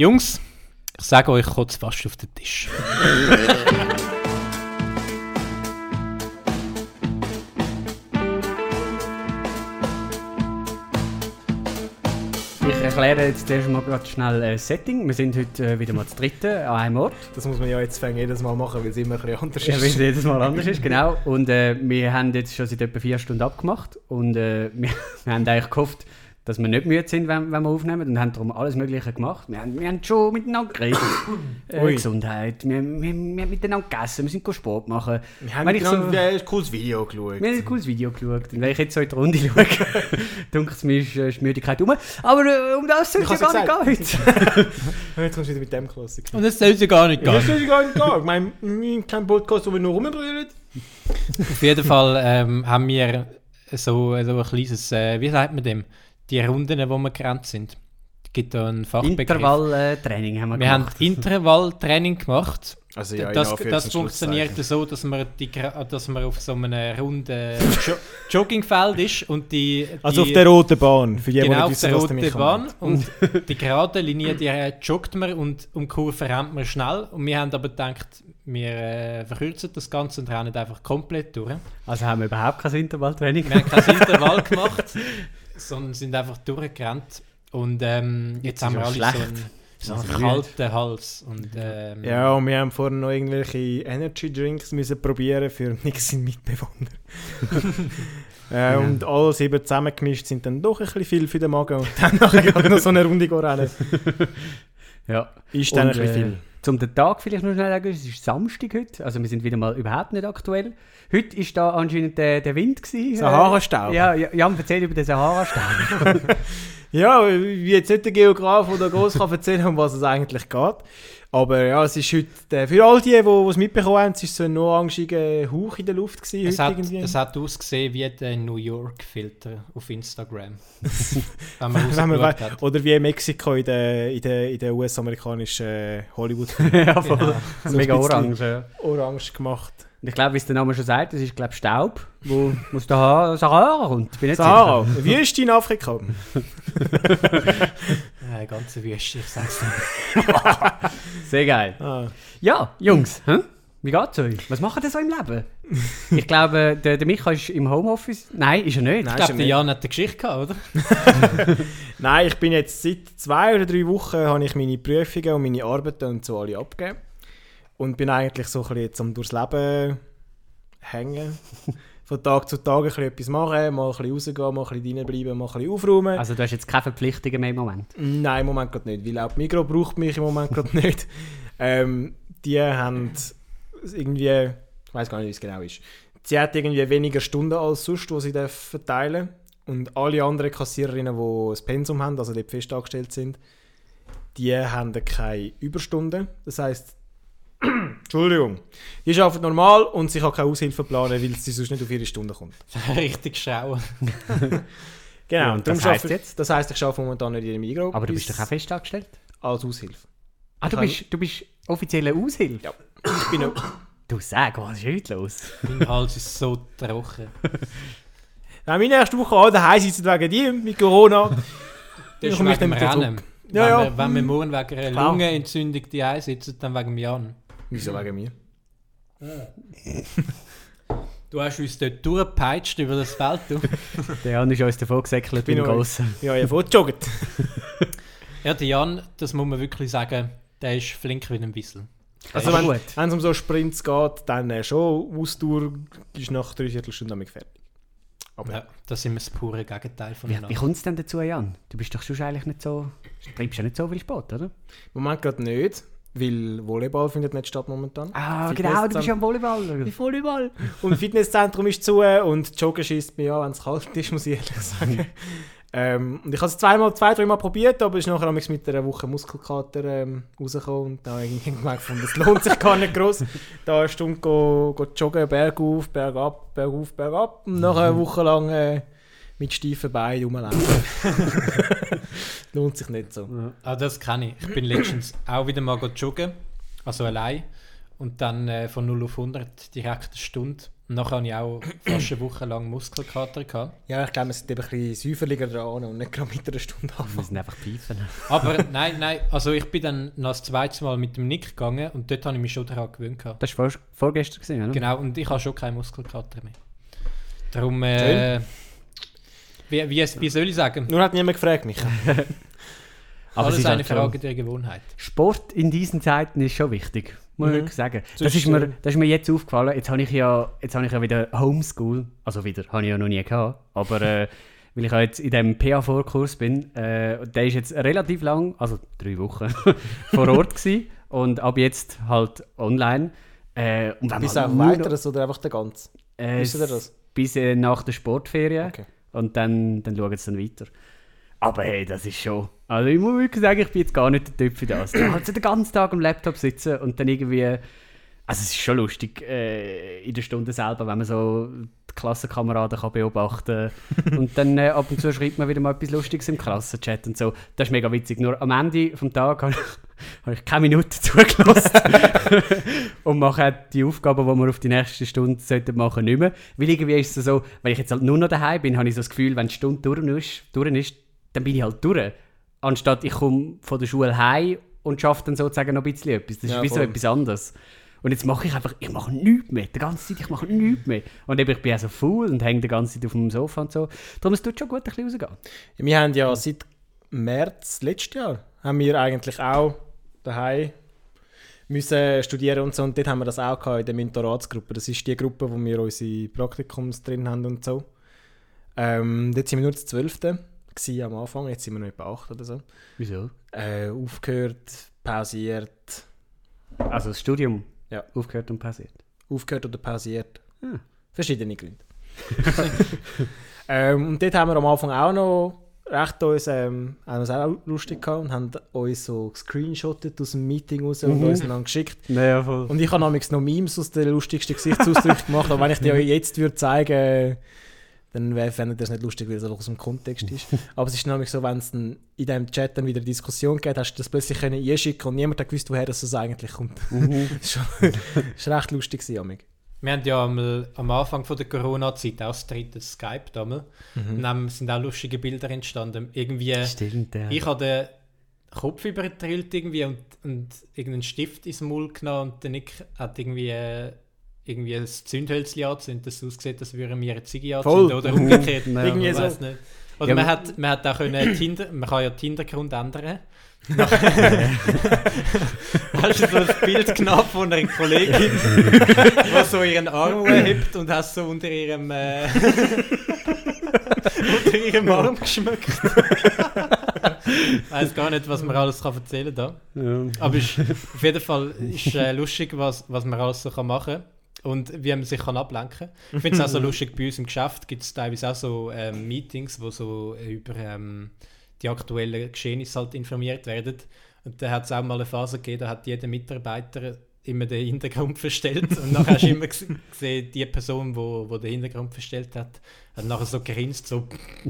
Jungs, ich sage euch, kurz fast auf den Tisch. Ich erkläre jetzt erst mal gerade schnell ein Setting. Wir sind heute äh, wieder mal zu dritten an einem Ort. Das muss man ja jetzt fängen, jedes Mal machen, weil es immer ein bisschen anders Ja, ist. weil es jedes Mal anders ist, genau. Und äh, wir haben jetzt schon seit etwa vier Stunden abgemacht. Und äh, wir, wir haben eigentlich gehofft, dass wir nicht müde sind, wenn, wenn wir aufnehmen. Und haben darum alles Mögliche gemacht. Wir haben, wir haben schon miteinander geredet. äh. Gesundheit. Wir, wir, wir haben miteinander gegessen. Wir sind go Sport machen. Wir haben ich so- ein cooles Video geschaut. Wir haben ein cooles Video geschaut. Und wenn ich jetzt so in die Runde schaue, denke ich, mir ist, äh, ist die Müdigkeit um. Aber äh, um das soll es ja gar ja nicht gehen heute. Jetzt kommst du wieder mit dem Klassiker. Und das soll sie gar nicht Ja, gehen. das ist gar nicht gehen. Ich meine, wir haben keinen Podcast, wo wir nur rumbrüllen. Auf jeden Fall ähm, haben wir so, so ein kleines, äh, wie sagt man dem? Die Runden, wo wir gerannt sind. Es gibt da einen Fachbegriff. Intervalltraining haben wir, Wir haben gemacht. Intervalltraining gemacht. Also ja, das, das funktioniert so, dass man, die, dass man auf so einem runden jo Joggingfeld ist und die, die Also auf der roten Bahn, für die, die genau nicht auf der roten Bahn kommt. und die gerade Linie, die äh, joggt man und um die Kurve rennt man schnell und wir haben aber gedacht, wir äh, verkürzen das Ganze und rennen einfach komplett durch. Also haben wir überhaupt kein Intervalltraining Wir haben kein Intervall gemacht, sondern sind einfach durchgerannt und ähm, jetzt, Jetzt haben wir alle auch so schlecht. einen, so einen kalten Hals und ähm, Ja, und wir haben vorhin noch irgendwelche Energy Drinks müssen probieren für nichts sind Mitbewohner. äh, Und alle sieben zusammengemischt sind dann doch ein bisschen viel für den Magen und dann nachher noch so eine Runde rennen. Ja. Ist dann Und, ein bisschen äh, viel. Zum den Tag vielleicht noch schnell sagen, es ist Samstag heute, also wir sind wieder mal überhaupt nicht aktuell. Heute ist da anscheinend der, der Wind gewesen. äh, Sahara-Staub. Ja, ja, Jan, erzähl über den Sahara-Staub. Ja, wie jetzt nicht der Geograf oder groß kann erzählen, um was es eigentlich geht. Aber ja, es ist heute, äh, für all die, die es mitbekommen haben, es ist so ein orangiger Hauch in der Luft gewesen, Es heute hat, irgendwie. es hat ausgesehen wie der New York-Filter auf Instagram. Wenn man Wenn man hat. Oder wie Mexiko in der, in der, in der US-amerikanischen äh, Hollywood ja, voll. Genau. So Mega orange. Ja. orange gemacht. Und ich glaube, wie es der Name schon sagt, das ist glaube Staub, wo aus der Ha- Sahara kommt. Bin nicht Sahara, Wüste in Afrika. Äh, ganze Wüste, ich sag's dir. sicher. Sehr geil. Ah. Ja, Jungs, hä? wie geht's euch? Was macht ihr so im Leben? ich glaube, der, der Micha ist im Homeoffice. Nein, ist er nicht. Nein. Ich glaube, ist der ja Jan hat eine Geschichte gehabt, oder? Nein, ich bin jetzt seit zwei oder drei Wochen habe ich meine Prüfungen und meine Arbeiten und so alle abgegeben. Und bin eigentlich so ein bisschen jetzt am durchs Leben hängen. Von Tag zu Tag ein bisschen etwas machen, mal ein bisschen rausgehen, mal ein bisschen reinbleiben, mal ein bisschen aufräumen. Also du hast jetzt keine Verpflichtungen mehr im Moment. Nein, im Moment gerade nicht, weil auch die Migros braucht mich im Moment gerade nicht. Ähm, die haben irgendwie, ich weiß gar nicht, wie es genau ist. Sie hat irgendwie weniger Stunden als sonst, die sie verteilen Und alle anderen Kassiererinnen, die das Pensum haben, also dort fest angestellt sind, die haben keine Überstunden. Das heisst, Entschuldigung, die arbeiten normal und sie kann keine Aushilfe planen, weil sie sonst nicht auf ihre Stunden kommt. Richtig schauen. Genau, Ja, und das arbeite- jetzt? Das heisst, ich arbeite momentan nicht in der Migros. Aber du bist bis- doch auch fest angestellt? als Aushilfe. Ah, du bist, du bist offizielle Aushilfe? Ja. Ich bin auch, Du sag, was ist heute los? Mein Hals ist so trocken. Nein, meine erste Woche an daheim sitzen wegen dir mit Corona. Das ist wegen dem Rennen. Ja, wenn, ja. Wir, wenn wir morgen wegen einer Klar. Lungenentzündung die einsitzen, dann wegen Jan. Wieso wegen mir? Du hast uns dort durchgepeitscht über das Feld. Du. Der Jan ist uns davon gesäckelt bin beim. Grossen. Ja, ich habe gejoggt. Ja, der Jan, das muss man wirklich sagen, der ist flink wie ein Wissel. Also Ja, wenn gut. wenn es um so Sprints geht, dann äh, schon. Ausdauer ist nach dreiviertel Stunde damit fertig. Aber Ja, das sind wir das pure Gegenteil Wie, voneinander. wie kommt es denn dazu, Jan? Du bist doch schon eigentlich nicht so... Du treibst ja nicht so viel Sport, oder? im Moment gerade nicht, weil Volleyball findet nicht statt momentan. Ah, genau, du bist am Volleyball. Volleyball. Und das Fitnesszentrum ist zu und Joggen schießt mir an, wenn es kalt ist, muss ich ehrlich sagen. ähm, und ich habe es zweimal, zwei, dreimal probiert, aber ist nachher mit einer Woche Muskelkater ähm, rausgekommen und da habe ich gefunden, es lohnt sich gar nicht groß. Da eine Stunde go, go joggen, bergauf, bergab, bergauf, bergab und nachher eine Woche lang äh, mit steifen Beinen rumlaufen. lohnt sich nicht so. Ah, das kann ich. Ich bin letztens auch wieder mal go joggen, also allein. Und dann äh, von 0 auf 100 direkt eine Stunde. Und nachher hatte ich auch fast eine Woche lang Muskelkater. Gehabt. Ja, ich glaube, wir sind eben ein bisschen säuferlicher dran und nicht gerade mit einer Stunde Wir anfangen. sind einfach Pfeifen. Aber nein, nein, also ich bin dann noch das zweite Mal mit dem Nick gegangen und dort habe ich mich schon daran gewöhnt. Gehabt. Das war vor, vorgestern, gewesen, oder? Genau, und ich habe schon keinen Muskelkater mehr. Darum, äh, wie, wie, wie soll ich sagen? Nur hat niemand gefragt mich. Aber es Alles ist eine Frage der Gewohnheit. Sport in diesen Zeiten ist schon wichtig, muss ich Mhm. wirklich sagen. So Das ist mir, das ist mir jetzt aufgefallen. Jetzt habe ich ja, jetzt habe ich ja wieder Homeschool, also wieder, habe ich ja noch nie gehabt, aber äh, weil ich ja jetzt in diesem PA-Vorkurs bin, äh, der ist jetzt relativ lang, also drei Wochen, vor Ort gewesen und ab jetzt halt online. Äh, und wenn Bis man auch noch- weiteres oder einfach der ganze? Äh, Wisst ihr das? Bis äh, nach der Sportferien. Okay. Und dann, dann schauen sie dann weiter. Aber hey, das ist schon. Also ich muss wirklich sagen, ich bin jetzt gar nicht der Typ für das. Da halt so den ganzen Tag am Laptop sitzen und dann irgendwie. Also es ist schon lustig äh, in der Stunde selber, wenn man so die Klassenkameraden kann beobachten kann. und dann äh, ab und zu schreibt man wieder mal etwas Lustiges im Klassenchat und so. Das ist mega witzig. Nur am Ende des Tages habe ich, habe ich keine Minute zugelassen. und mache die Aufgaben, die wir auf die nächste Stunde sollten machen nicht mehr. Weil irgendwie ist es so, wenn ich jetzt halt nur noch daheim bin, habe ich so das Gefühl, wenn die Stunde durch ist, durch ist dann bin ich halt durch. Anstatt ich komme von der Schule heim und schaffe dann sozusagen noch ein bisschen etwas. Das ist Ja, wie so etwas anderes. Und jetzt mache ich einfach, ich mache nichts mehr. Die ganze Zeit, ich mache nichts mehr. Und eben, ich bin auch so faul und hänge die ganze Zeit auf dem Sofa und so. Darum, es tut schon gut ein bisschen rausgehen. Wir haben ja seit März letztes Jahr haben wir eigentlich auch daheim müssen studieren und so und dort haben wir das auch gehabt in der Mentoratsgruppe. Das ist die Gruppe, wo wir unsere Praktikums drin haben und so. Ähm, dort sind wir nur das Zwölfte am Anfang, jetzt sind wir noch etwa acht oder so. Wieso? Äh, aufgehört, pausiert, Also das Studium Ja. aufgehört und passiert. aufgehört oder pausiert. Hm. Verschiedene Gründe. ähm, und dort haben wir am Anfang auch noch recht uns, ähm, haben uns auch lustig gehabt und haben uns so gescreenshottet aus dem Meeting raus und Mhm. uns dann geschickt. Voll. Und ich habe nämlich noch Memes aus den lustigsten Gesichtsausdrücken gemacht, aber wenn ich die euch jetzt würde zeigen dann fändet ihr es nicht lustig, weil es einfach aus dem Kontext ist. Aber es ist nämlich so, wenn es in diesem Chat dann wieder Diskussion geht, hast du das plötzlich können einschicken und niemand hat gewusst, woher das eigentlich kommt. Mhm. das war recht lustig, Amig. Wir haben ja einmal, am Anfang von der Corona-Zeit auch das dritte Skype damals. Und dann sind auch lustige Bilder entstanden. Irgendwie, Stimmt, ja. ich habe den Kopf übertrillt irgendwie und, und irgendeinen Stift ins Maul genommen und der Nick hat irgendwie, äh, irgendwie ein Zündhölzchen angezündet, dass es aussieht, als würden wir eine Ziege anzünden oder umgekehrt. Irgendwie so. Oder Ja, man, hat, man hat auch können Tinder, man kann ja die Hintergrund ändern. hast du so ein Bild genommen von einer Kollegin, die so ihren Arm hebt und hast so unter ihrem äh, unter ihrem Arm geschmückt. Ich weiß gar nicht, was man alles kann erzählen da. ja. Aber ist, auf jeden Fall ist äh, lustig, was, was man alles so kann machen und wie man sich kann ablenken kann. Ich finde es auch so lustig, bei uns im Geschäft gibt es teilweise auch so ähm, Meetings, wo so über ähm, die aktuellen Geschehnisse halt informiert werden. Und da hat es auch mal eine Phase gegeben, da hat jeder Mitarbeiter immer den Hintergrund verstellt und nachher hast du immer ges- gesehen, die Person, wo, wo den Hintergrund verstellt hat, hat nachher so gerinst, so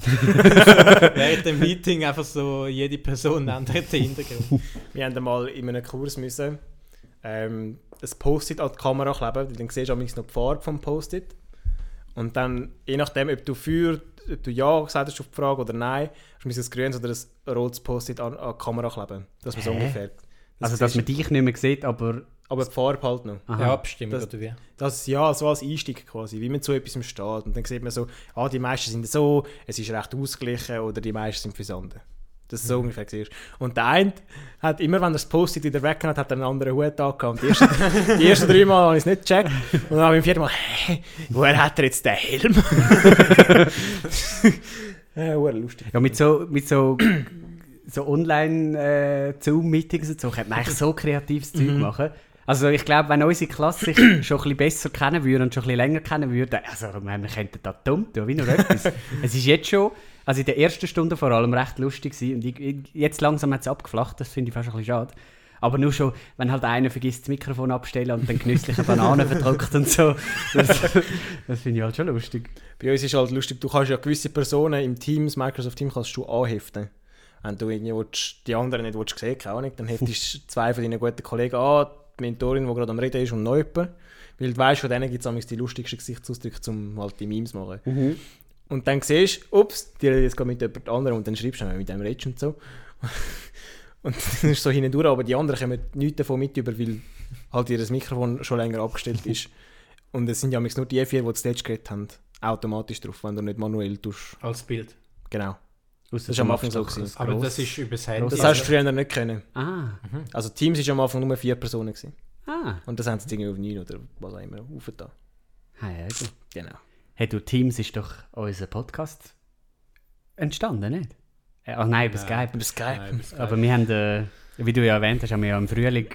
während dem Meeting einfach so jede Person ändert den Hintergrund. Wir haben einmal in einem Kurs müssen, ähm, ein Post-it an die Kamera kleben, weil dann siehst du amigs noch die Farbe vom Post-it. Und dann, je nachdem, ob du für, ob du Ja gesagt hast auf die Frage oder Nein, hast du ein grünes oder ein rotes Post-it an, an die Kamera kleben. Das wir so ungefähr. Also, dass man dich nicht mehr sieht, aber. aber die Farbe halt noch. Aha. Ja, Abstimmung Das- oder wie? Das ja, so als Einstieg quasi, wie man zu etwas steht. Und dann sieht man so, ah, die meisten sind so, es ist recht ausgeglichen oder die meisten sind fürs andere. Das ist so ungefähr siehst. Und der eine hat immer, wenn er das Post-it wieder weg hat, hat er einen anderen Hut angehabt. Die ersten, die ersten drei Mal habe ich es nicht gecheckt. Und dann habe ich beim vierten Mal, hä, woher hat er jetzt den Helm? ja, lustig. Ja, mit so, mit so, so Online-Zoom-Meetings und so könnte man eigentlich so kreatives Zeug machen. Also ich glaube, wenn unsere Klasse sich schon ein bisschen besser kennen würde und schon ein bisschen länger kennen würde, also wir, könnten da dumm tun, wie nur etwas. es ist jetzt schon, also in der ersten Stunde vor allem recht lustig gewesen und ich, ich, jetzt langsam hat es abgeflacht, das finde ich fast ein bisschen schade. Aber nur schon, wenn halt einer vergisst, das Mikrofon abzustellen und dann genüsslich eine Banane verdrückt und so. Das, das finde ich halt schon lustig. Bei uns ist halt lustig, du kannst ja gewisse Personen im Teams, Microsoft Team, kannst du anheften. Wenn du irgendwie willst, die anderen nicht willst, sehen keine Ahnung, dann heftest du zwei von deinen guten Kollegen an, die Mentorin, die gerade am Reden ist, und noch jemand. Weil du weißt, von denen gibt es die lustigsten Gesichtsausdrücke, um halt die Memes zu machen. Mhm. Und dann siehst du, ups, die redet jetzt gerade mit jemand anderem und dann schreibst du dann mit dem redest und so. Und dann ist so hindurch, aber die anderen kommen nichts davon mit über, weil halt ihr Mikrofon schon länger abgestellt ist. Und es sind ja nur die vier, die das letzte geredet haben, automatisch drauf, wenn du nicht manuell tust. Als Bild. Genau. Das ist am Anfang so gewesen. Aber das ist übers Handy. Das hast du früher nicht können. Ah, Also Teams war am Anfang nur vier Personen. Gewesen. ah. Und das haben sie irgendwie auf neun oder was auch immer aufgetan. Ah, ja, gut. Genau. Hey, du, Teams ist doch unser Podcast entstanden, nicht? Ach nein, über Skype. Über Skype. Nein, über Skype. Aber wir haben, äh, wie du ja erwähnt hast, haben wir ja im Frühling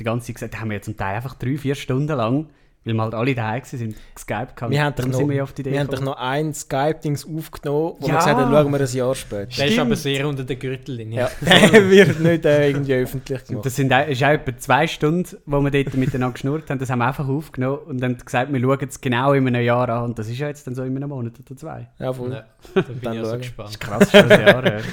die ganze Zeit gesagt, haben wir ja zum Teil einfach drei, vier Stunden lang, weil wir halt alle daheim waren, sind geskypt gehabt. Wir haben doch noch, sind wir ja auf die Idee wir haben doch noch ein Skype-Dings aufgenommen, wo Ja. wir gesagt haben, schauen wir ein Jahr später. Der ist aber sehr unter der Gürtellinie. Ja, der wird nicht äh, irgendwie öffentlich gemacht. das sind, auch- ist auch etwa zwei Stunden, wo wir dort miteinander geschnurrt haben. Das haben wir einfach aufgenommen und dann gesagt, wir schauen es genau in einem Jahr an. Und das ist ja jetzt dann so in einem Monat oder zwei. Ja, voll. Ja, da bin Dann ich also schauen. gespannt. Krass, schon ein Jahr. Krass.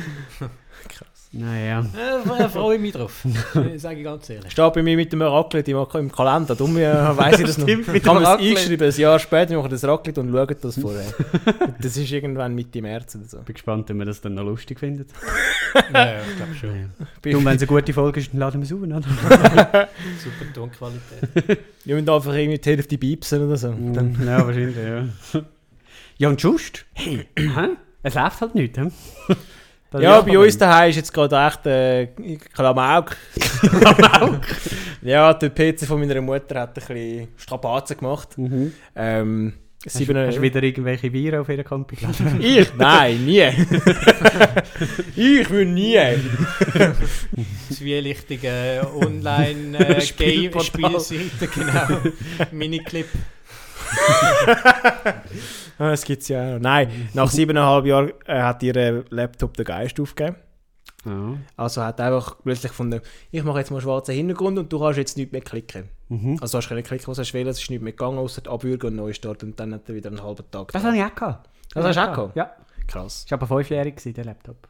Naja. Äh, da freue ich mich drauf. Sage ich ganz ehrlich. Steht bei mir mit dem Raclette im, im Kalender, darum äh, weiss ich das noch. Dem man es einschreiben, ein Jahr später machen wir das Raclette und schauen das vorher. das ist irgendwann Mitte März oder so. Bin gespannt, ob wir das dann noch lustig finden. Ja, ja, ich glaube schon. Du, wenn es eine gute Folge ist, dann laden wir es auf, oder? Super Tonqualität. Wir müssen einfach irgendwie die Hälfte piepsen oder so. Dann, ja, wahrscheinlich, ja. Ja, und just? Hey, es läuft halt nicht? Das ja, bei uns daheim ist jetzt gerade echt äh, Klamauk. ja, der PC von meiner Mutter hat ein bisschen Strapazen gemacht. Mhm. Ähm, Hast, hast du wieder irgendwelche Viren auf ihren Camping geladen? ich? Nein, nie. ich will nie. Zwielichtige Online-Game-Spielseite, Spielportal. genau. Miniclip. Das gibt es ja auch noch. Nein, nach siebeneinhalb Jahren äh, hat ihr äh, Laptop den Geist aufgegeben. Ja. Also hat einfach plötzlich gefunden, ich mache jetzt mal schwarzen Hintergrund und du kannst jetzt nicht mehr klicken. Mhm. Also du hast können klicken, was du willst, es ist nicht mehr gegangen, außer abwürgen und neu starten und dann hat er wieder einen halben Tag. Das da. habe ich auch gehabt. Das hast du auch gehabt? Ja. Krass. Das war aber fünfjährig, gewesen, der Laptop.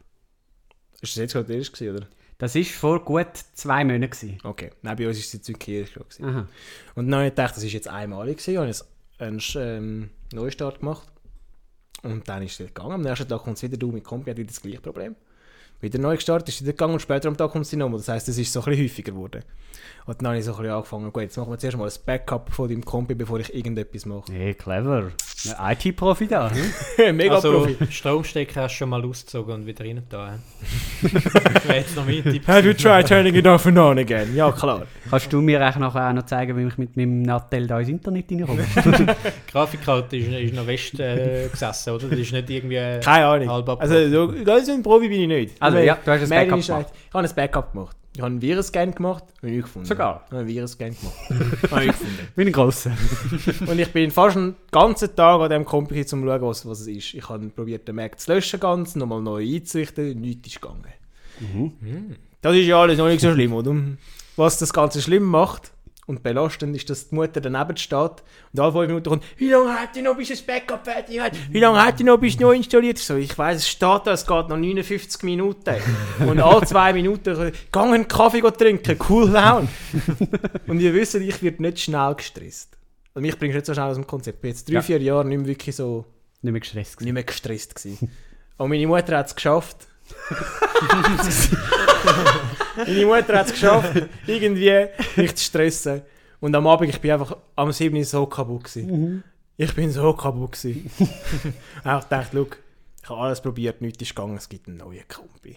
Ist das jetzt gerade der erste gewesen, oder? Das war vor gut zwei Monaten. Gewesen. Okay. Nein, bei uns ist es jetzt wirklich erst gerade gewesen. Aha. Und dann habe ich gedacht, das ist jetzt einmalig gewesen, habe ich einen ähm, Neustart gemacht. Und dann ist es gegangen. Am nächsten Tag kommt es wieder, du mit Kompi hat wieder das gleiche Problem. Wieder neu gestartet, ist wieder gegangen und später am Tag kommt es nochmal. Das heisst, es ist so ein bisschen häufiger geworden. Und dann habe ich so ein bisschen angefangen, gut, jetzt machen wir zuerst mal ein Backup von deinem Kompi, bevor ich irgendetwas mache. Hey, clever. Ein IT-Profi da. Hm? Mega also, Profi. Stromstecker hast du schon mal ausgezogen und wieder rein da. Das wäre jetzt noch mein Tipp. Have you tried turning it off and on again? Ja, klar. Kannst du mir eigentlich nachher auch noch zeigen, wie ich mit meinem Nattel da ins Internet reinkomme? Die Grafikkarte ist, ist noch West äh, gesessen, oder? Das ist nicht irgendwie äh, Keine Ahnung. Also, so, ganz ein Profi bin ich nicht. Also, ja, du hast ein Backup Schweiz. gemacht. Ich habe ein Backup gemacht. Ich habe einen Virenscan gemacht und ich gefunden. Sogar? Ich habe einen Virenscan gemacht. habe ich gefunden. Wie ein grosser. Und ich bin fast einen ganzen Tag an diesem Computer, um zu schauen, was, was es ist. Ich habe probiert, den Mac zu löschen, ganz, nochmal neu einzurichten, nichts ist gegangen. Hm. Das ist ja alles noch nicht so schlimm, oder? Was das Ganze schlimm macht und belastend ist, dass die Mutter daneben steht und alle fünf Minuten kommt, wie lange hat die noch, bis das Backup fertig hat? Wie lange hat die noch, bis neu installiert ist? So, ich weiss, es steht da, es geht noch 59 Minuten. Und alle zwei Minuten, geh einen Kaffee trinken, cool down. und ihr wisst, ich werde nicht schnell gestresst. Also mich bringst du nicht so schnell aus dem Konzept. Ich bin jetzt drei, Ja. vier Jahre nicht mehr wirklich so Nicht mehr gestresst. gewesen. nicht mehr gestresst gewesen. Und meine Mutter hat es geschafft. meine Mutter hat es geschafft, irgendwie mich zu stressen. Und am Abend, ich bin einfach am 7. Uhr so kaputt gewesen. Ich bin so kaputt gewesen. ich schau, ich habe alles probiert, nichts ist gegangen, es gibt einen neuen Kompi.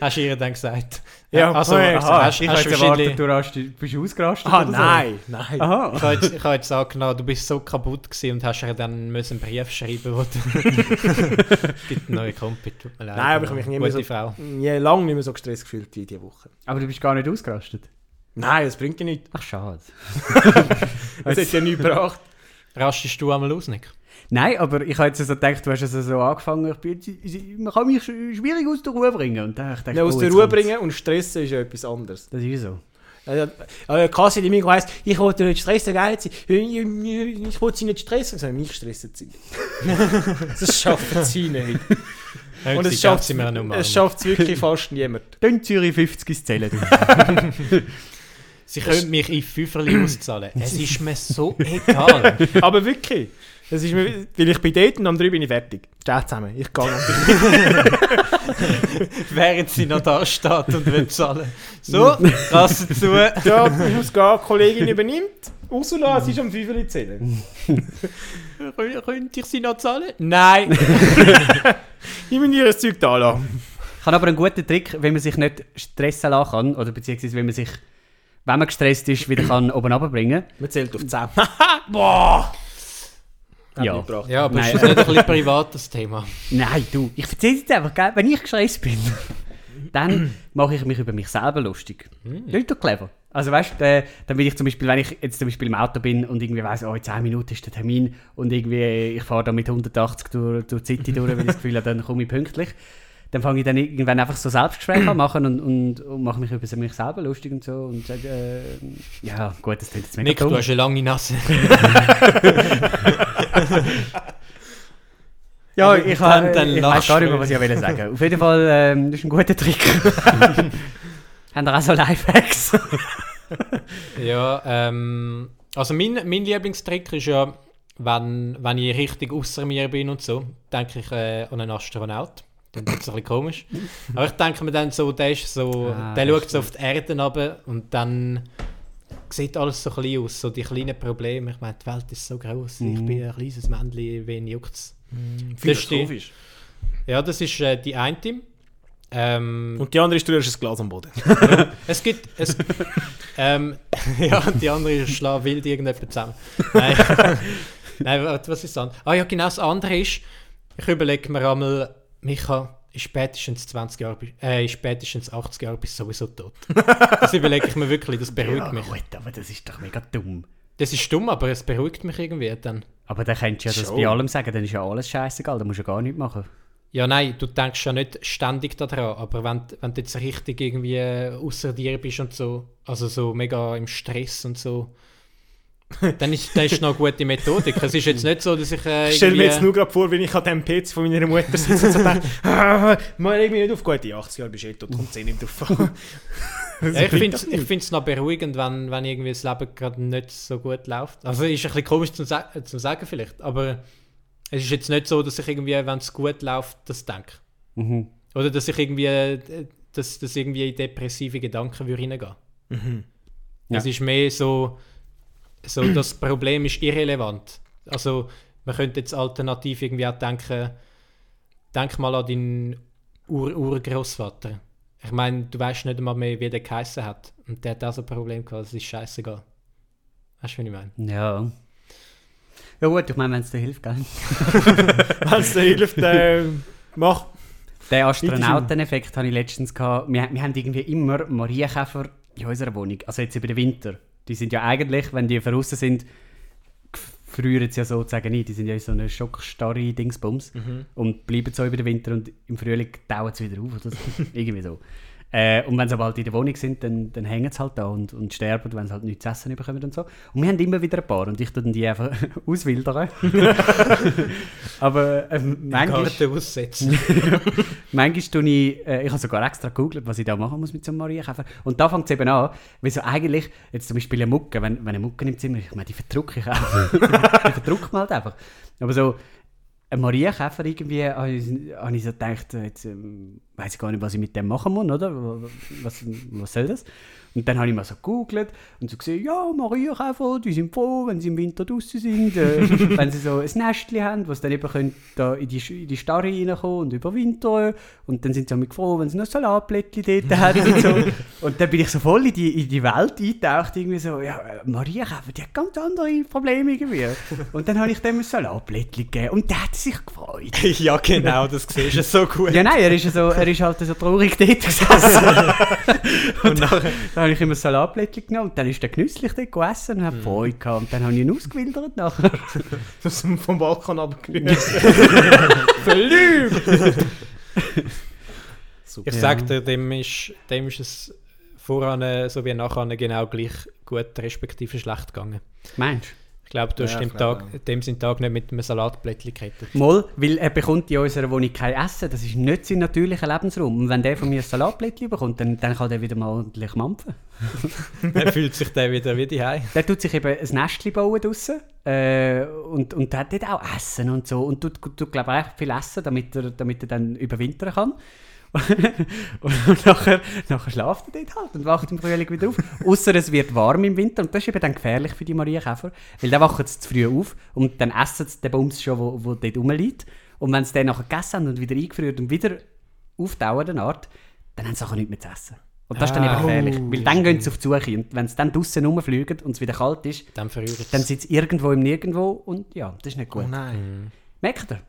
Hast du ihr dann gesagt? Ja, also, ja, also aha, hast, Ich hast jetzt erwartet, wahrscheinlich... du bist ausgerastet Ah, oder so. nein, nein. Aha. Ich habe jetzt, ich habe jetzt angenommen, du bist so kaputt gewesen und hast ihr dann müssen einen Brief schreiben wo du- Es gibt einen neuen Kumpel, tut mir leid. Nein, aber ich habe mich nie mehr so, Frau. nie, lange nicht mehr so gestresst gefühlt wie diese Woche. Aber du bist gar nicht ausgerastet. Nein, das bringt ja nichts. Ach, schade. Das hat ja nichts gebracht. Rastest du einmal aus, Nick? Nein, aber ich habe jetzt so gedacht, du hast also so angefangen, ich bin man kann mich sch- schwierig aus der Ruhe bringen. Und dann habe ich gedacht, Ja, aus oh, der Ruhe kommt's. bringen und stressen ist ja etwas anderes. Das ist so. Also, Kassi, die Mikro heisst, ich wollte nicht stressen, geil sein. Ich, ich, ich wollte sie nicht stressen. Ich sage, mich stressen sie. das schaffen sie nicht. Und es schafft sie mir eine Nummer. es schafft wirklich fast niemand. Dann Zürich 50 ins Zählen. Sie können mich in Fünferli auszahlen. Es ist mir so egal. Aber wirklich. Das ist mir, weil ich bin dort und am 3 bin ich fertig. Steht zusammen. Ich gehe natürlich. Während sie noch da steht und will zahlen. So, Kasse zu. ja, ich muss gehen. Die Kollegin übernimmt. Ursula, sie ist am 5 zählen. Kön- Könnte ich sie noch zahlen? Nein. Ich muss ihr das Zeug da lassen. Ich habe aber einen guten Trick, wenn man sich nicht stressen lassen kann, oder beziehungsweise wenn man sich, wenn man gestresst ist, wieder kann oben runterbringen Man zählt auf 10. Boah! Ja. Ja, aber Nein. ist das nicht ein bisschen privates Thema? Nein, du, ich erzähle jetzt einfach, gell? wenn ich gestresst bin, dann mache ich mich über mich selber lustig. Das ist doch clever. Also weißt du, äh, dann bin ich zum Beispiel, wenn ich jetzt zum Beispiel im Auto bin und irgendwie weiss, oh, in 10 Minuten ist der Termin und irgendwie ich fahre da mit 180 durch, durch die City durch, weil ich das Gefühl habe, dann komme ich pünktlich. Dann fange ich dann irgendwann einfach so Selbstgespräche an machen und, und, und mache mich über mich selber lustig und so und sage, äh, ja gut, das klingt jetzt mega Nick, du dumm. hast eine lange Nase. Ja, Aber ich, dann- ha- dann ich weiß gar nicht mehr, was ich wollte sagen. Auf jeden Fall, ähm, das ist ein guter Trick. Haben ihr auch so Lifehacks? Ja, ähm, also mein, mein Lieblingstrick ist ja, wenn, wenn ich richtig außer mir bin und so, denke ich äh, an einen Astronaut. Das ist ein bisschen komisch. Aber ich denke mir dann so, der ist so, Ah, der schaut so auf die Erde runter und dann sieht alles so klein aus, so die kleinen Probleme. Ich meine, die Welt ist so groß, ich Mhm. bin ein kleines Männchen, wen juckt's? Philosophisch. Ja, das ist äh, die eine. Ähm, Und die andere ist, du hast ein Glas am Boden. Es gibt. Es, ähm, ja, die andere schlägt wild irgendjemand zusammen. Nein, Nein was ist das andere? Ah ja, genau, das andere ist, ich überlege mir einmal, Micha, spätestens 20 Jahre, äh, in spätestens 80 Jahren bist du sowieso tot. Das überlege ich mir wirklich, das beruhigt ja, mich. gut, aber das ist doch mega dumm. Das ist dumm, aber es beruhigt mich irgendwie dann. Aber dann könntest du ja das bei allem sagen, dann ist ja alles scheißegal, dann musst du ja gar nichts machen. Ja, nein, du denkst ja nicht ständig daran, aber wenn, wenn du jetzt richtig irgendwie außer dir bist und so, also so mega im Stress und so, dann ist das ist noch eine gute Methodik. Es ist jetzt nicht so, dass ich äh, Ich stelle mir irgendwie- jetzt nur gerade vor, wenn ich an dem PC von meiner Mutter sitze und so denke, ah, mal mich nicht auf, gut, in 80 Jahren bist du eh tot, kommt eh nicht drauf an. Ja, ich finde es noch beruhigend, wenn, wenn irgendwie das Leben gerade nicht so gut läuft. Also ist ein bisschen komisch zu, sa zu sagen vielleicht, aber es ist jetzt nicht so, dass ich irgendwie, wenn es gut läuft, das denke. Mhm. Oder dass ich irgendwie, äh, dass, dass irgendwie in depressive Gedanken würde reingehen Mhm. Es Ja. ist mehr so, so, das Problem ist irrelevant. Also man könnte jetzt alternativ irgendwie auch denken, denk mal an deinen Ur Urgroßvater. Ich meine, du weißt nicht einmal mehr, wie der geheißen hat. Und der hat auch so ein Problem gehabt, es ist scheißegal. Weißt du, was ich meine? Ja. Ja gut, ich meine, wenn es dir hilft, gell? Wenn es dir hilft, äh, mach. Den Astronauteneffekt hatte ich letztens. Gehabt. Wir, wir haben irgendwie immer Marienkäfer in unserer Wohnung. Also jetzt über den Winter. Die sind ja eigentlich, wenn die draußen sind, frieren sie ja sozusagen nicht. Die sind ja in so einer schockstarre Dingsbums und bleiben so über den Winter und im Frühling tauen sie wieder auf. Oder so. Irgendwie so. Äh, und wenn sie aber halt in der Wohnung sind, dann, dann hängen sie halt da und, und sterben, wenn sie halt nichts zu essen bekommen und so. Und wir haben immer wieder ein paar und ich tue dann die einfach auswildern. aber ähm, manchmal... Garten aussetzen. Manchmal tue ich, äh, ich habe sogar extra gegoogelt, was ich da machen muss mit so einem Marienkäfer. Und da fängt es eben an, weil so eigentlich, jetzt zum Beispiel eine Mucke, wenn, wenn eine Mucke im Zimmer ist, ich meine, die verdrücke ich auch. die verdrückt man halt einfach. Aber so ein Marienkäfer irgendwie, habe ich, habe ich so gedacht, äh, jetzt ähm, weiß ich gar nicht, was ich mit dem machen muss, oder? Was, was soll das? Und dann habe ich mal so gegoogelt und so gesehen, ja, Marienkäfer, die sind froh, wenn sie im Winter draußen sind, äh, wenn sie so ein Nestchen haben, sie dann eben können, da in die, in die Starre reinkommen und überwintern. Und dann sind sie auch froh, wenn sie noch Salatblättchen dort haben und so. Und dann bin ich so voll in die, in die Welt eingetaucht, irgendwie so, ja, Marienkäfer, die hat ganz andere Probleme irgendwie. Und dann habe ich dem ein Salatblättchen gegeben und der hat sich gefreut. ja, genau, das siehst du so gut. Ja, nein, er ist, so, er ist halt so traurig dort gesessen. und dann, dann habe ich ihm ein Salatblättchen genommen und dann ist er genüsslich dort gegessen und hat Freude gehabt. Und dann habe ich ihn ausgewildert nachher. Das vom Balkon abgerührt. Super. Ich sag dir, dem ist, dem ist es voran äh, so wie nachher genau gleich gut respektive schlecht gegangen. Meinst Ich glaube, du hast Ja, dem, Tag, dem seinen Tag nicht mit einem Salatblättchen gekettet. Mal, weil er bekommt in unserer Wohnung kein Essen. Das ist nicht sein natürlicher Lebensraum. Und wenn der von mir ein Salatblättchen bekommt, dann, dann kann der wieder mal ordentlich mampfen. Dann fühlt sich der wieder wie daheim. Der tut sich eben ein Nestchen bauen draussen. Äh, und, und der hat dort auch Essen und so. Und tut, tut glaube ich, viel essen, damit er, damit er dann überwintern kann. und nachher, nachher schlaft er dort halt und wacht im Frühling wieder auf. Außer es wird warm im Winter und das ist eben dann gefährlich für die Marienkäfer, weil dann wachen sie zu früh auf und dann essen sie den Bums schon, wo, wo dort rumliegt. Und wenn sie den nachher gegessen haben und wieder eingefriert und wieder auftauen, dann Art, dann haben sie auch nichts mehr zu essen. Und das ist dann Ah, eben gefährlich, oh, weil dann gehen sie auf die Suche und wenn sie dann draußen rumfliegen und es wieder kalt ist, Dann dann sind sie irgendwo im Nirgendwo und ja, das ist nicht gut. Oh nein. Merkt ihr?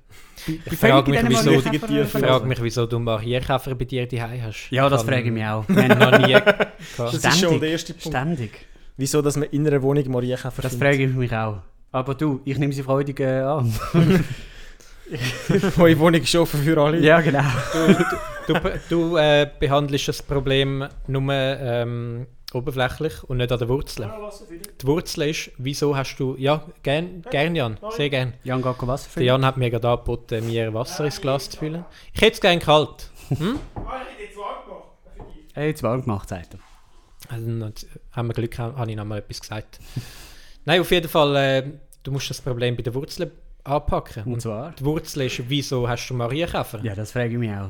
Ich frage mich, wieso, ich frage mich, wieso du Marienkäfer bei dir daheim hast. Ja, das Kann- frage ich mich auch. Wir haben noch nie gehabt. Das ist schon der erste Punkt. Ständig. Wieso, dass man in einer Wohnung Marienkäfer Das frage ich mich auch. Aber du, ich nehme sie freudig äh, an. Eure Wohnung ist offen für alle. ja, genau. Du, du äh, behandelst das Problem nur ähm, oberflächlich und nicht an der Wurzel. Die Wurzel ist, wieso hast du... Ja, gern, gern Jan, sehr gern. Jan geht Wasser Der füllen. Jan hat mir gerade angeboten, mir Wasser ins Glas zu füllen. Ich hätte es gerne kalt. Hey, jetzt warm gemacht, sagt er. Also, dann haben wir Glück, habe ich noch mal etwas gesagt. Nein, auf jeden Fall, äh, du musst das Problem bei der Wurzel anpacken. Und Und zwar? die Wurzel ist, wieso hast du Marienkäfer? Ja, das frage ich mich auch.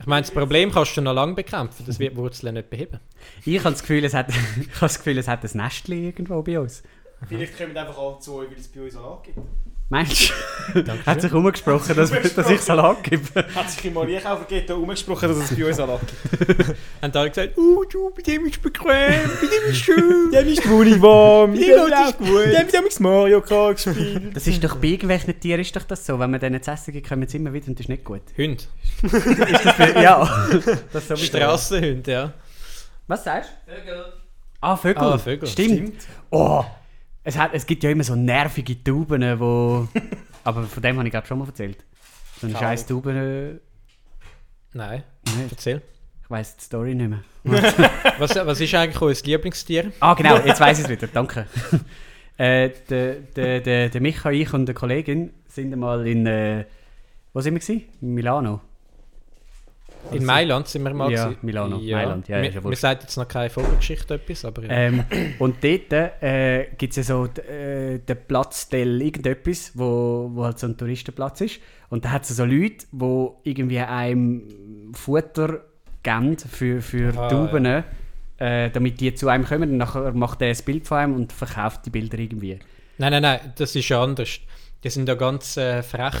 Ich meine, das Problem kannst du noch lange bekämpfen, das wird die Wurzel nicht beheben. Ich habe das Gefühl, es hat, ich habe das Gefühl, es hat ein Nestchen irgendwo bei uns. Vielleicht kommen einfach alle zu euch, weil es bei uns Salat gibt. Meinst du? hat sich umgesprochen, dass, dass ich Salat gebe. Hat sich im Marienkäfer geht da umgesprochen, dass es bei uns Salat gibt. Haben alle gesagt, oh, du, bei dem ist bequem, bei dem ist schön. Dem ist die Wohnung warm, dem ist gut. Dem haben wir Mario Kart gespielt. Das ist doch bei irgendwelchen Tieren ist doch das so. Wenn man denen zu essen gibt, kommen sie immer wieder und das ist nicht gut. Hund. ja. Das sowieso. Strassenhund, ja. Was sagst du? Vögel. Ah, Vögel. Ah, Vögel. Stimmt. Oh, es, hat, es gibt ja immer so nervige Tauben, wo... Aber von dem habe ich gerade schon mal erzählt. So eine scheiß Tauben... Äh, Nein, nein, erzähl. ich weiss die Story nicht mehr. Was, was ist eigentlich euer Lieblingstier? Ah, genau, jetzt weiß ich es wieder, danke. äh, der, der, der, der Micha, ich und eine Kollegin sind einmal in... Äh, wo sind wir? Gewesen? In Milano. In Mailand sind wir mal. Ja, gewesen. Milano, Mailand, ja, ist ja mir wurscht. sagt jetzt noch keine Vogelgeschichte etwas, aber ja. Ähm, und dort äh, gibt es ja so äh, den Platz del irgendetwas, wo, wo halt so ein Touristenplatz ist. Und da hat es so Leute, die irgendwie einem Futter geben für, für Ah, Tauben, äh, damit die zu einem kommen. Und nachher macht er ein Bild von einem und verkauft die Bilder irgendwie. Nein, nein, nein, das ist ja anders. Die sind ja ganz äh, frech.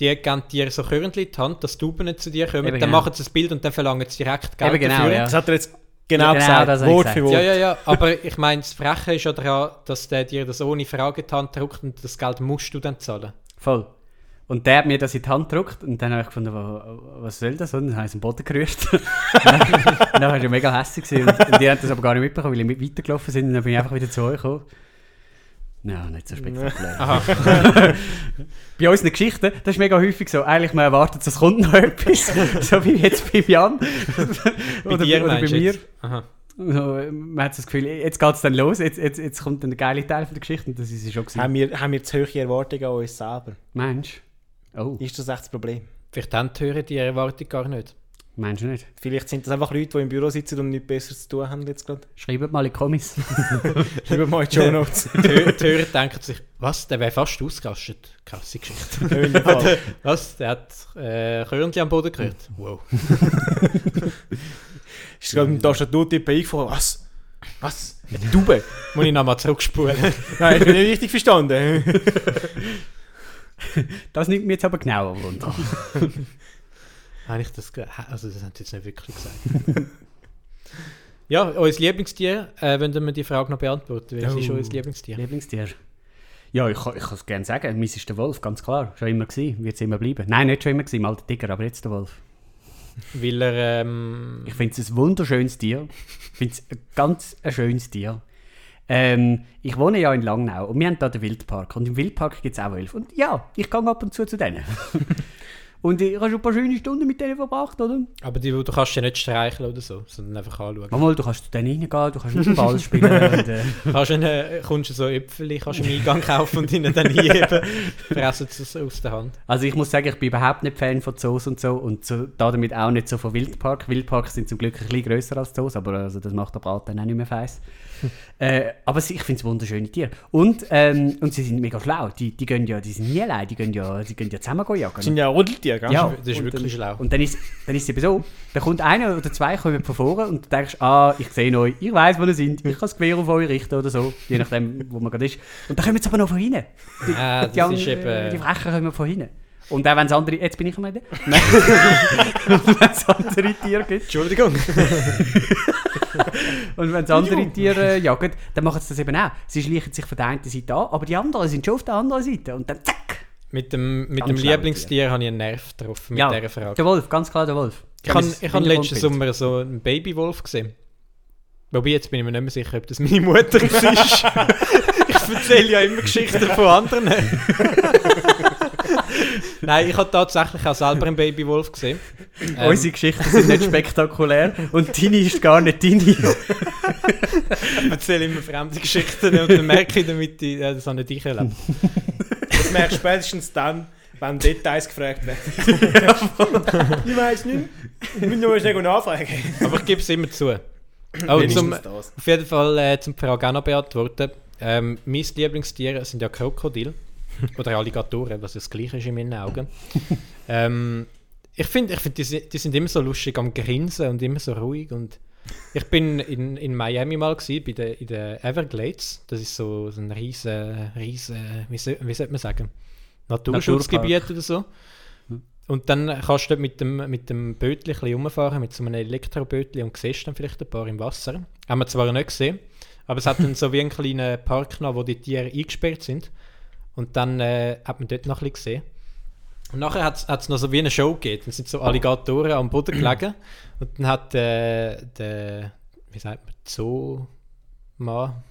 Die geben dir so Körnchen in die Hand, dass die Tauben nicht zu dir kommen. Eben dann genau. machen sie das Bild und dann verlangen sie direkt Geld Eben genau, dafür. ja. Das hat er jetzt genau, Genau das gesagt, Wort gesagt. für Wort. Ja, ja, ja, aber ich meine, das Freche ist ja daran, dass der dir das ohne Frage in die Hand drückt und das Geld musst du dann zahlen. Voll. Und der hat mir das in die Hand gedrückt und dann habe ich gefunden, wa- was soll das? Und dann habe ich es am Boden gerührt. dann war ich mega hässlich und, und die haben das aber gar nicht mitbekommen, weil ich mit weitergelaufen sind und dann bin ich einfach wieder zu euch gekommen. Ja, nicht so spektakulär. Bei unseren Geschichten, das ist mega häufig so, eigentlich man erwartet, es kommt noch etwas, so wie jetzt bei Jan Bei oder, dir oder bei mir. So, man hat das Gefühl, jetzt geht es dann los, jetzt, jetzt, jetzt kommt dann der geile Teil von der Geschichte und das ist schon gewesen. Haben wir, haben wir zu hohe Erwartungen an uns selber? Mensch, oh, Ist das echt das Problem? Vielleicht haben die Hörer die Erwartung gar nicht. Meinst du nicht? Vielleicht sind das einfach Leute, die im Büro sitzen und nichts Besseres zu tun haben jetzt gerade. Schreibt mal in die Kommis. Lieber mal in die Show Notes. Die, Hö- die Hörer denken sich, was, der wäre fast ausgerastet. Krasse Geschichte. Dem. Was, der hat äh, Körnchen am Boden gerührt. Wow. Ist gerade im Tastaturtippen eingefallen. Was? Was? Eine Taube? Muss ich nochmal zurückspulen. Nein, ich bin nicht richtig verstanden. Das nimmt mir jetzt aber genauer Wunder. Habe ich das Also, das haben sie jetzt nicht wirklich gesagt. ja, unser Lieblingstier, äh, wenn wir die Frage noch beantworten, welches ist Oh. unser Lieblingstier? Lieblingstier? Ja, ich, kann- ich kann es gerne sagen. Meins ist der Wolf, ganz klar. Schon immer gewesen, wird es immer bleiben. Nein, nicht schon immer gewesen, mal der Tiger, aber jetzt der Wolf. Weil er, ähm, Ich finde es ein wunderschönes Tier. Ich finde es ein ganz ein schönes Tier. Ähm, ich wohne ja in Langnau und wir haben da den Wildpark. Und im Wildpark gibt es auch Wölfe. Und ja, ich gehe ab und zu zu denen. Und ich habe schon ein paar schöne Stunden mit denen verbracht, oder? Aber die, du kannst ja nicht streicheln oder so, sondern einfach anschauen. Manchmal, du kannst dann reingehen, du kannst mit dem Ball spielen. und, äh, Kannst einen, kommst du so Äpfel, kannst du im Eingang kaufen und ihnen dann heben, fressen sie es aus der Hand. also ich muss sagen, ich bin überhaupt nicht Fan von Zoos und so und so, damit auch nicht so von Wildpark. Wildparks sind zum Glück ein bisschen grösser als Zoos, aber also, das macht der Brat dann auch nicht mehr feiss. äh, aber sie- ich finde es wunderschöne Tiere. Und, ähm, und sie sind mega schlau. Die, die, gehen ja, die sind nie allein, die gehen ja, die gehen ja zusammen jagen. Das sind ja Rudeltiere, gell? Ja, Das ist und wirklich dann, schlau. Und dann ist, dann ist es eben so, da kommt einer oder zwei kommen von vorne und du denkst, ah, ich sehe euch, ihr weiss, wo ihr sind, ich kann das Gewehr auf euch richten oder so, je nachdem, wo man gerade ist. Und dann kommen sie aber noch von hinten. Ah, Die, das anderen, ist die eben... Frechen kommen von hinten. Und auch wenn es andere, jetzt bin ich am Ende, wenn es andere Tiere gibt Entschuldigung. und wenn es andere Tiere äh, jagen, dann machen sie das eben auch. Sie schleichen sich von der einen Seite an, aber die anderen sind schon auf der anderen Seite und dann zack. Mit dem, mit Ganz dem Lieblingstier habe ich einen Nerv getroffen mit ja, dieser Frage. der Wolf, ganz klar der Wolf. Ich habe ich hab letzten. Sommer so einen Babywolf gesehen. Wobei, jetzt bin ich mir nicht mehr sicher, ob das meine Mutter ist. ich erzähle ja immer Geschichten von anderen. Nein, ich habe tatsächlich auch selber einen Babywolf gesehen. Ähm, Unsere Geschichten sind nicht spektakulär und deine ist gar nicht deine. ich erzähle immer fremde Geschichten und dann merke ich damit, ich, äh, das habe nicht ich erlebt. Das merkst du spätestens dann, wenn Details gefragt werden. ich weiß nicht. Ich muss nur schnell nachfragen. Aber ich gebe es immer zu. Oh, zum. Auf jeden Fall äh, zum Frage auch noch beantworten. Ähm, mein Lieblingstier sind ja Krokodil oder Alligatoren, was das gleiche ist in meinen Augen. ähm, ich finde, ich find, die, die sind immer so lustig am Grinsen und immer so ruhig. Und ich bin in, in Miami mal gewesen, bei den, in den Everglades. Das ist so, so ein riesen, riesen wie, soll, wie sollte man sagen, Naturschutzgebiet oder so. Und dann kannst du dort mit dem, mit dem Bötchen rumfahren, mit so einem Elektrobötchen und siehst dann vielleicht ein paar im Wasser. Haben wir zwar nicht gesehen, aber es hat dann so wie einen kleinen Park genommen, wo die Tiere eingesperrt sind. Und dann äh, hat man dort noch ein bisschen gesehen. Und nachher hat es noch so wie eine Show gegeben. Dann sind so Alligatoren am Boden gelegen. Und dann hat äh, der, wie sagt man, Zoomann,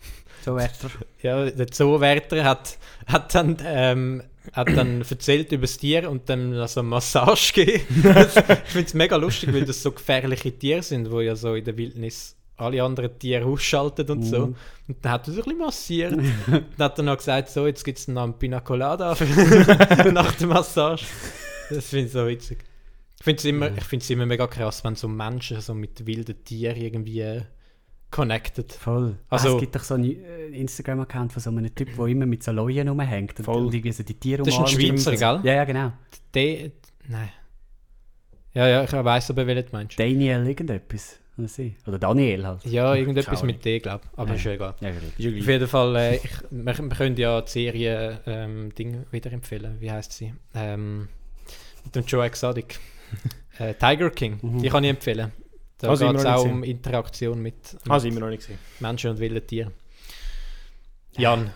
So weiter. ja, der Zoowärter hat, hat dann, ähm, hat dann erzählt über das Tier und dann also eine Massage gegeben. ich finde es mega lustig, weil das so gefährliche Tiere sind, wo ja so in der Wildnis alle anderen Tiere ausschalten und so. Und dann hat er so ein bisschen massiert. dann hat er noch gesagt, so, jetzt gibt es noch einen Pina Colada für- nach der Massage. Das finde ich so witzig. Ich finde es immer, ich find's immer mega krass, wenn so Menschen so mit wilden Tieren irgendwie äh, connected. Voll. Also- Also, es gibt doch so einen äh, Instagram-Account von so einem Typ, der immer mit so Leuen rumhängt und, Voll. und irgendwie so die Tiere Das ist ein. Schweizer, gell? Ja, ja, genau. Der, nein. Ja, ja, ich weiss aber, welchen du meinst. Daniel irgendetwas. Oder Daniel halt. Ja, irgendetwas mit D, glaube ich. Aber Ja. ist ja egal. Ja. Ist ja Auf jeden Fall, äh, ich, wir, wir können ja die Serie ähm, Ding wieder empfehlen. Wie heißt sie? Ähm, mit dem Joe Exotic. äh, Tiger King. Mhm. Die kann ich empfehlen. Da Also geht es auch gesehen. um Interaktion mit, mit immer noch nicht gesehen. Menschen und wilden Tieren. Jan,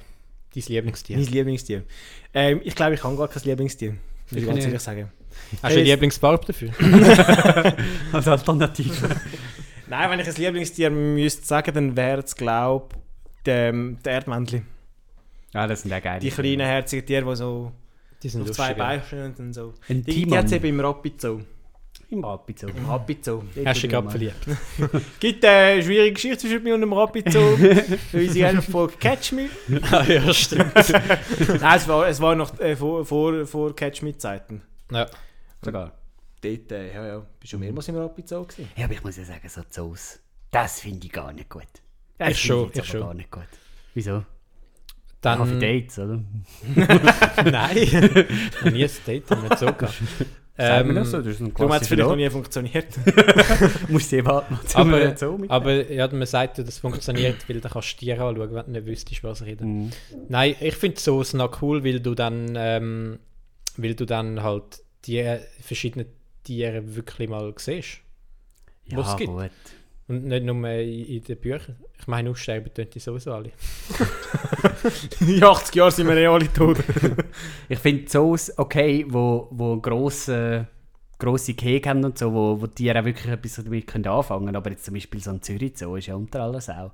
dein Lieblingstier. Mein Lieblingstier. Ähm, ich glaube, ich habe gar kein Lieblingstier. Muss ich ganz ehrlich sagen. Hast du eine Hey, Lieblingsfarbe dafür? Als Alternative. Nein, wenn ich ein Lieblingstier müsste sagen, dann wäre es, glaube ich, der, der Erdmännchen. ja, das sind ja geile. Die kleinen, herzigen Tiere, die so Die sind auf zwei lustig. Beinen stehen und dann so. Ein Die, die hat es eben im Rapid-Zoo. Im Rapid Im Rapid-Zoo. Hast du gerade verliebt? gibt äh, eine schwierige Geschichte zwischen mir und dem Rapid-Zoo. weil sie eine Folge Catch Me. ah, ja, stimmt. Nein, es war, es war noch äh, vor, vor, vor Catch Me-Zeiten. ja. Sogar. Dort, äh, ja, ja, bist du mehrmals im Rapid-Zoo gewesen? Ja, aber ich muss ja sagen, so Zoos, das finde ich gar nicht gut. Das Ich finde schon, ich schon. gar nicht gut. Wieso? Dann, Kaffee Dates, oder? Nein, noch nie ein Date haben wir so gehabt. Ähm, das so? Das ist ein Darum hat es vielleicht noch nie funktioniert. Musst du eh warten, zum aber, Zoo mit. aber ja, man sagt ja, das funktioniert, weil dann kannst du Tiere anschauen, wenn du nicht wüsstest, was reden. Mhm. Nein, ich finde so noch cool, weil du dann, ähm, weil du dann halt die verschiedenen Tiere wirklich mal siehst. Ja, was gibt. gut. Und nicht nur in, in den Büchern. Ich meine, aussterben tun die sowieso alle. In 80 Jahren sind wir eh alle tot. Ich finde Zoos okay, wo, wo grosse, grosse Gehege haben und so, wo, wo die Tiere auch wirklich etwas damit können anfangen können. Aber jetzt zum Beispiel so ein Zürich Zoo ist ja unter alles auch.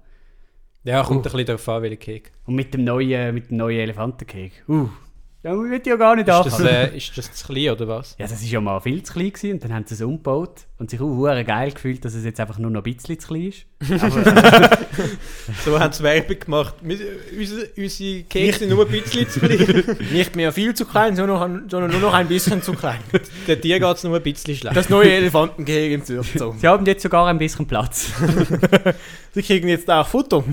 Ja, kommt ein bisschen darauf an, welche Kek. Und mit dem neuen, mit dem neuen Elefantengehege. Uh, Ja, man will ja gar nicht Ist das, äh, ist das zu klein oder was? Ja, das war ja mal viel zu klein gewesen, und dann haben sie es umgebaut und sich auch hure geil gefühlt, dass es jetzt einfach nur noch ein bisschen zu klein ist. So haben sie Werbung gemacht. Wir, unsere, unsere Kekse sind nur ein bisschen zu klein. Nicht mehr viel zu klein, sondern sondern nur noch ein bisschen zu klein. Der Tier geht es nur ein bisschen schlecht. Das neue Elefantengehege im Zürich. Sie haben jetzt sogar ein bisschen Platz. Sie kriegen jetzt auch Futter.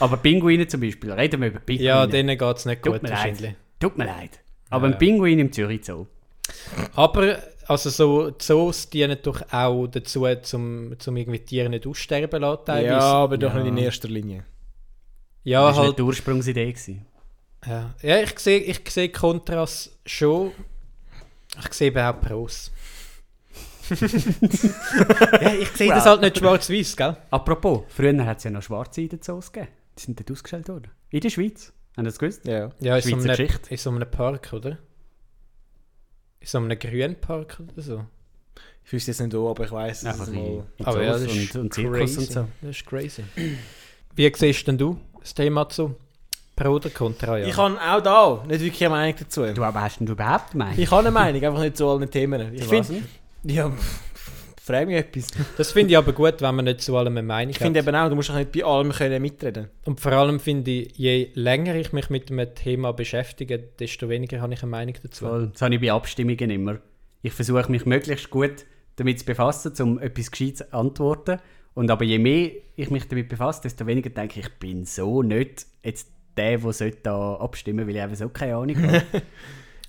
Aber Pinguine zum Beispiel, reden wir über Pinguine. ja, denen geht es nicht Tut gut mir leid. wahrscheinlich. Tut mir leid. Aber Ja. ein Pinguin im Zürich Zoo. Aber also so Zoos dienen doch auch dazu, um zum irgendwie Tiere nicht aussterben zu lassen. teilweise. Ja, aber doch Ja. nicht in erster Linie. ja das war halt. die Ursprungsidee. Gewesen. Ja, ja ich sehe ich sehe Kontras schon. Ich sehe eben auch Pros. ja, ich sehe das halt nicht schwarz-weiß, gell? Apropos, früher hat es ja noch schwarze in den Zoos gegeben. Die sind dort ausgestellt worden. In der Schweiz. Haben Sie das gewusst? Ja. Ja, in so, Schweizer einem, Geschichte. so einem Park, oder? In so einem grünen Park oder so. Ich wüsste jetzt nicht wo, aber ich weiß, es mal... Aber ja, das ist und, und Zirkus crazy. und so. Das ist crazy. Wie siehst denn du das Thema zu Pro oder Contra? Ja. Ich habe auch da nicht wirklich eine Meinung dazu. Du, aber hast denn du überhaupt eine Meinung? Ich habe eine Meinung, einfach nicht zu allen Themen. Ich finde... Ja, pff, frag mich etwas. das finde ich aber gut, wenn man nicht zu allem eine Meinung Ich hat. finde eben auch, du musst auch nicht bei allem können mitreden Und vor allem finde ich, je länger ich mich mit einem Thema beschäftige, desto weniger habe ich eine Meinung dazu. Voll. Das habe ich bei Abstimmungen immer. Ich versuche mich möglichst gut damit zu befassen, um etwas Gescheites zu antworten. Und aber je mehr ich mich damit befasse, desto weniger denke ich, ich bin so nicht jetzt der, der sollte da abstimmen weil ich eben so keine Ahnung habe.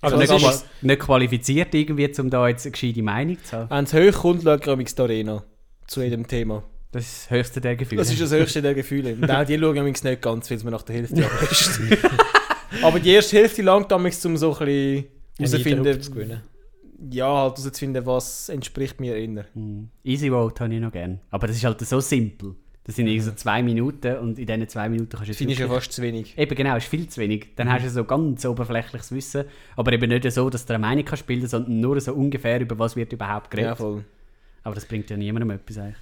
Aber also das nicht, ist- nicht qualifiziert irgendwie, um da jetzt eine gescheite Meinung zu haben. Wenn es hoch kommt, schaue ich die Arena zu jedem Thema. Das ist das höchste der Gefühle. Das ist das höchste der Gefühle. Und auch die schauen amigs nicht ganz, weil es mir nach der Hälfte abwäscht. Aber die erste Hälfte langt amigs, um so ein bisschen herauszufinden, gewinnen. ja, halt herauszufinden, was entspricht mir inner. Hm. Easy Vote habe ich noch gerne. Aber das ist halt so simpel. Das sind irgendwie so zwei Minuten und in diesen zwei Minuten kannst du jetzt Finde ich ja fast zu wenig. Eben genau, ist viel zu wenig. Dann hast du so ganz oberflächliches Wissen, aber eben nicht so, dass du eine Meinung kannst bilden sondern nur so ungefähr, über was wird überhaupt geredet. Ja, voll. aber das bringt ja niemandem etwas eigentlich.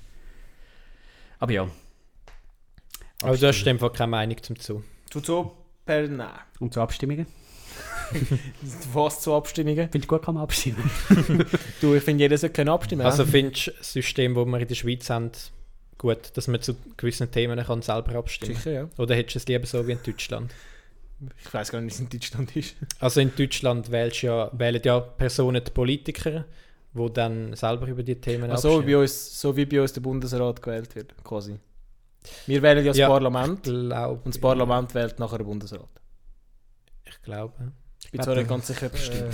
Aber ja, Aber du hast in dem Fall keine Meinung zum zu. Tut so per Nein. und zu Abstimmungen. Was zu Abstimmungen? Findest du gut, kann man abstimmen? Du, ich finde, jeder sollte können abstimmen. Also findest du das System, das wir in der Schweiz haben, gut, dass man zu gewissen Themen kann selber abstimmen Sicher, ja. Oder hättest du es lieber so wie in Deutschland? Ich weiß gar nicht, wie es in Deutschland ist. Also in Deutschland wählst ja, wählen ja Personen die Politiker, die dann selber über die Themen Also, so, wie abstimmen. bei uns, so wie bei uns der Bundesrat gewählt wird, quasi. Wir wählen ja das Ja. Parlament Glaub, und das Parlament wählt nachher den Bundesrat. Ich glaube. Ich bin zwar nicht ganz sicher, ob das stimmt.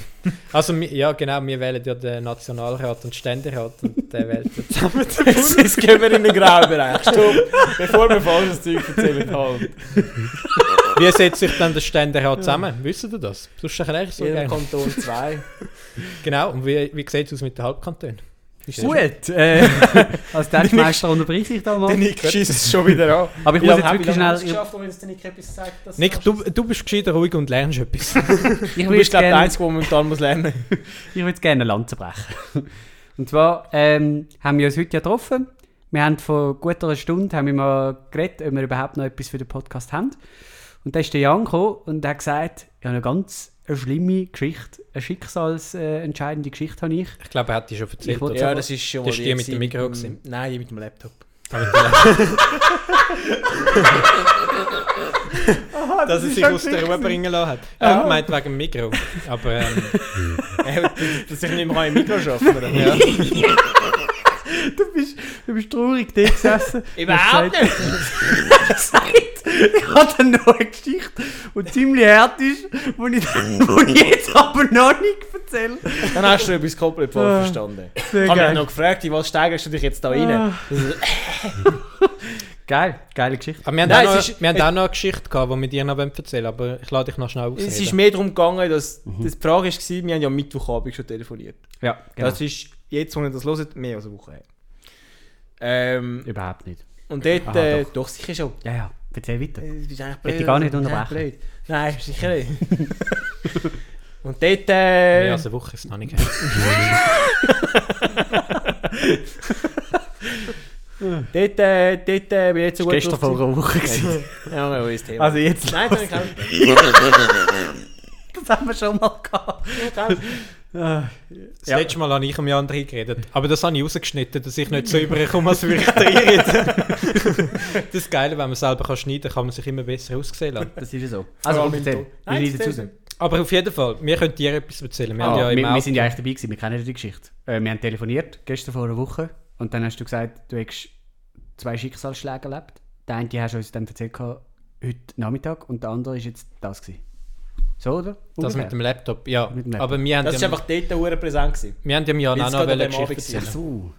Also ja genau, wir wählen ja den Nationalrat und Ständerat und der wählt ja zusammen. Jetzt jetzt gehen wir in den Graubereich. Stopp! Bevor wir falsches Zeug erzählen, halt. Wie setzt sich dann der Ständerat zusammen? Wissen ihr das? Sonst erkläre ich so Jeder gerne. Kanton zwei. Genau, und wie, wie sieht es aus mit den Halbkantonen? Gut, äh, als Testmeister unterbreche ich da mal. Der Nick schießt es schon wieder an. Aber ich Wie muss jetzt wirklich schnell... geschafft, der Nick etwas sagt? dass Nick, du du, bist gescheiter ruhig und lernst etwas. Ich Du bist, glaube ich, der Einzige, der momentan muss lernen Ich würde gerne eine Lanze brechen. Und zwar ähm, haben wir uns heute ja getroffen. Wir haben vor guter Stunde haben wir mal geredet, ob wir überhaupt noch etwas für den Podcast haben. Und da ist der Jan gekommen und hat gesagt, ja, eine ganz eine schlimme Geschichte, eine schicksalsentscheidende Geschichte habe ich. Ich glaube, er hat die schon erzählt. Oder? Ja, das ist schon Das ist die mit dem Mikro dem- gewesen. Nein, die mit dem Laptop. dass er sich aus der Ruhe bringen lassen hat. Er hat gemeint wegen dem Mikro. Aber ähm, Äh, Dass ich nicht mehr im Mikro arbeiten kann. ja. Du bist, du bist traurig da gesessen. Überhaupt nicht. Ich habe dann noch eine Geschichte, die ziemlich hart ist, die ich, die ich jetzt aber noch nicht erzähle. Dann hast du etwas komplett falsch Ah. verstanden. Sehr Ich habe mich noch gefragt, in was steigerst du dich jetzt da rein? Ah. Geil, geile Geschichte. Aber wir haben, Nein, auch, noch, ist- wir haben auch noch eine Geschichte gehabt, die wir dir noch erzählen aber ich lade dich noch schnell ausreden. Es ist mehr darum gegangen, dass Mhm. das die Frage war, wir haben ja am Mittwochabend schon telefoniert. Ja, genau. Das ist jetzt, wo ihr das hört, mehr als eine Woche her. Ähm, Überhaupt nicht. und dort, Aha, äh, doch. doch. sicher schon. Ja, ja, erzähl weiter. Du bist eigentlich Hätte ich gar nicht unterbrechen. Blöd. Nein, sicher nicht. und dort, Mehr äh, als eine Woche ist es noch nicht. Dort, äh, dort äh, bin ich jetzt so Das war gut gestern vor einer Woche. gewesen. Ja, ist Thema. Also jetzt, Nein, das kann ich das haben wir schon mal gehabt. Ah, Das Ja. letzte Mal habe ich am Jan geredet. Aber das habe ich rausgeschnitten, dass ich nicht so überkomme, als würde ich reinreden. das Geile, wenn man selber kann schneiden kann, kann man sich immer besser aussehen lassen. Das ist ja so. Also, Also, mit erzähl. Es erzähl. aus? Aber auf jeden Fall, wir können dir etwas erzählen. Wir Ah, ja wir, wir sind ja eigentlich dabei gewesen, wir kennen ja die Geschichte. Äh, wir haben telefoniert, gestern vor einer Woche, und dann hast du gesagt, du hättest zwei Schicksalsschläge erlebt. Der eine hast du uns dann erzählt, heute Nachmittag, und der andere war jetzt das. Gewesen. So, oder? Das Ungefähr. mit dem Laptop, ja. Mit dem Laptop. Aber wir haben, Das ist ja, einfach dort hure präsent gewesen. wir haben ja im Jan Weil auch noch eine dem Geschichte war. Ach erzählen. so.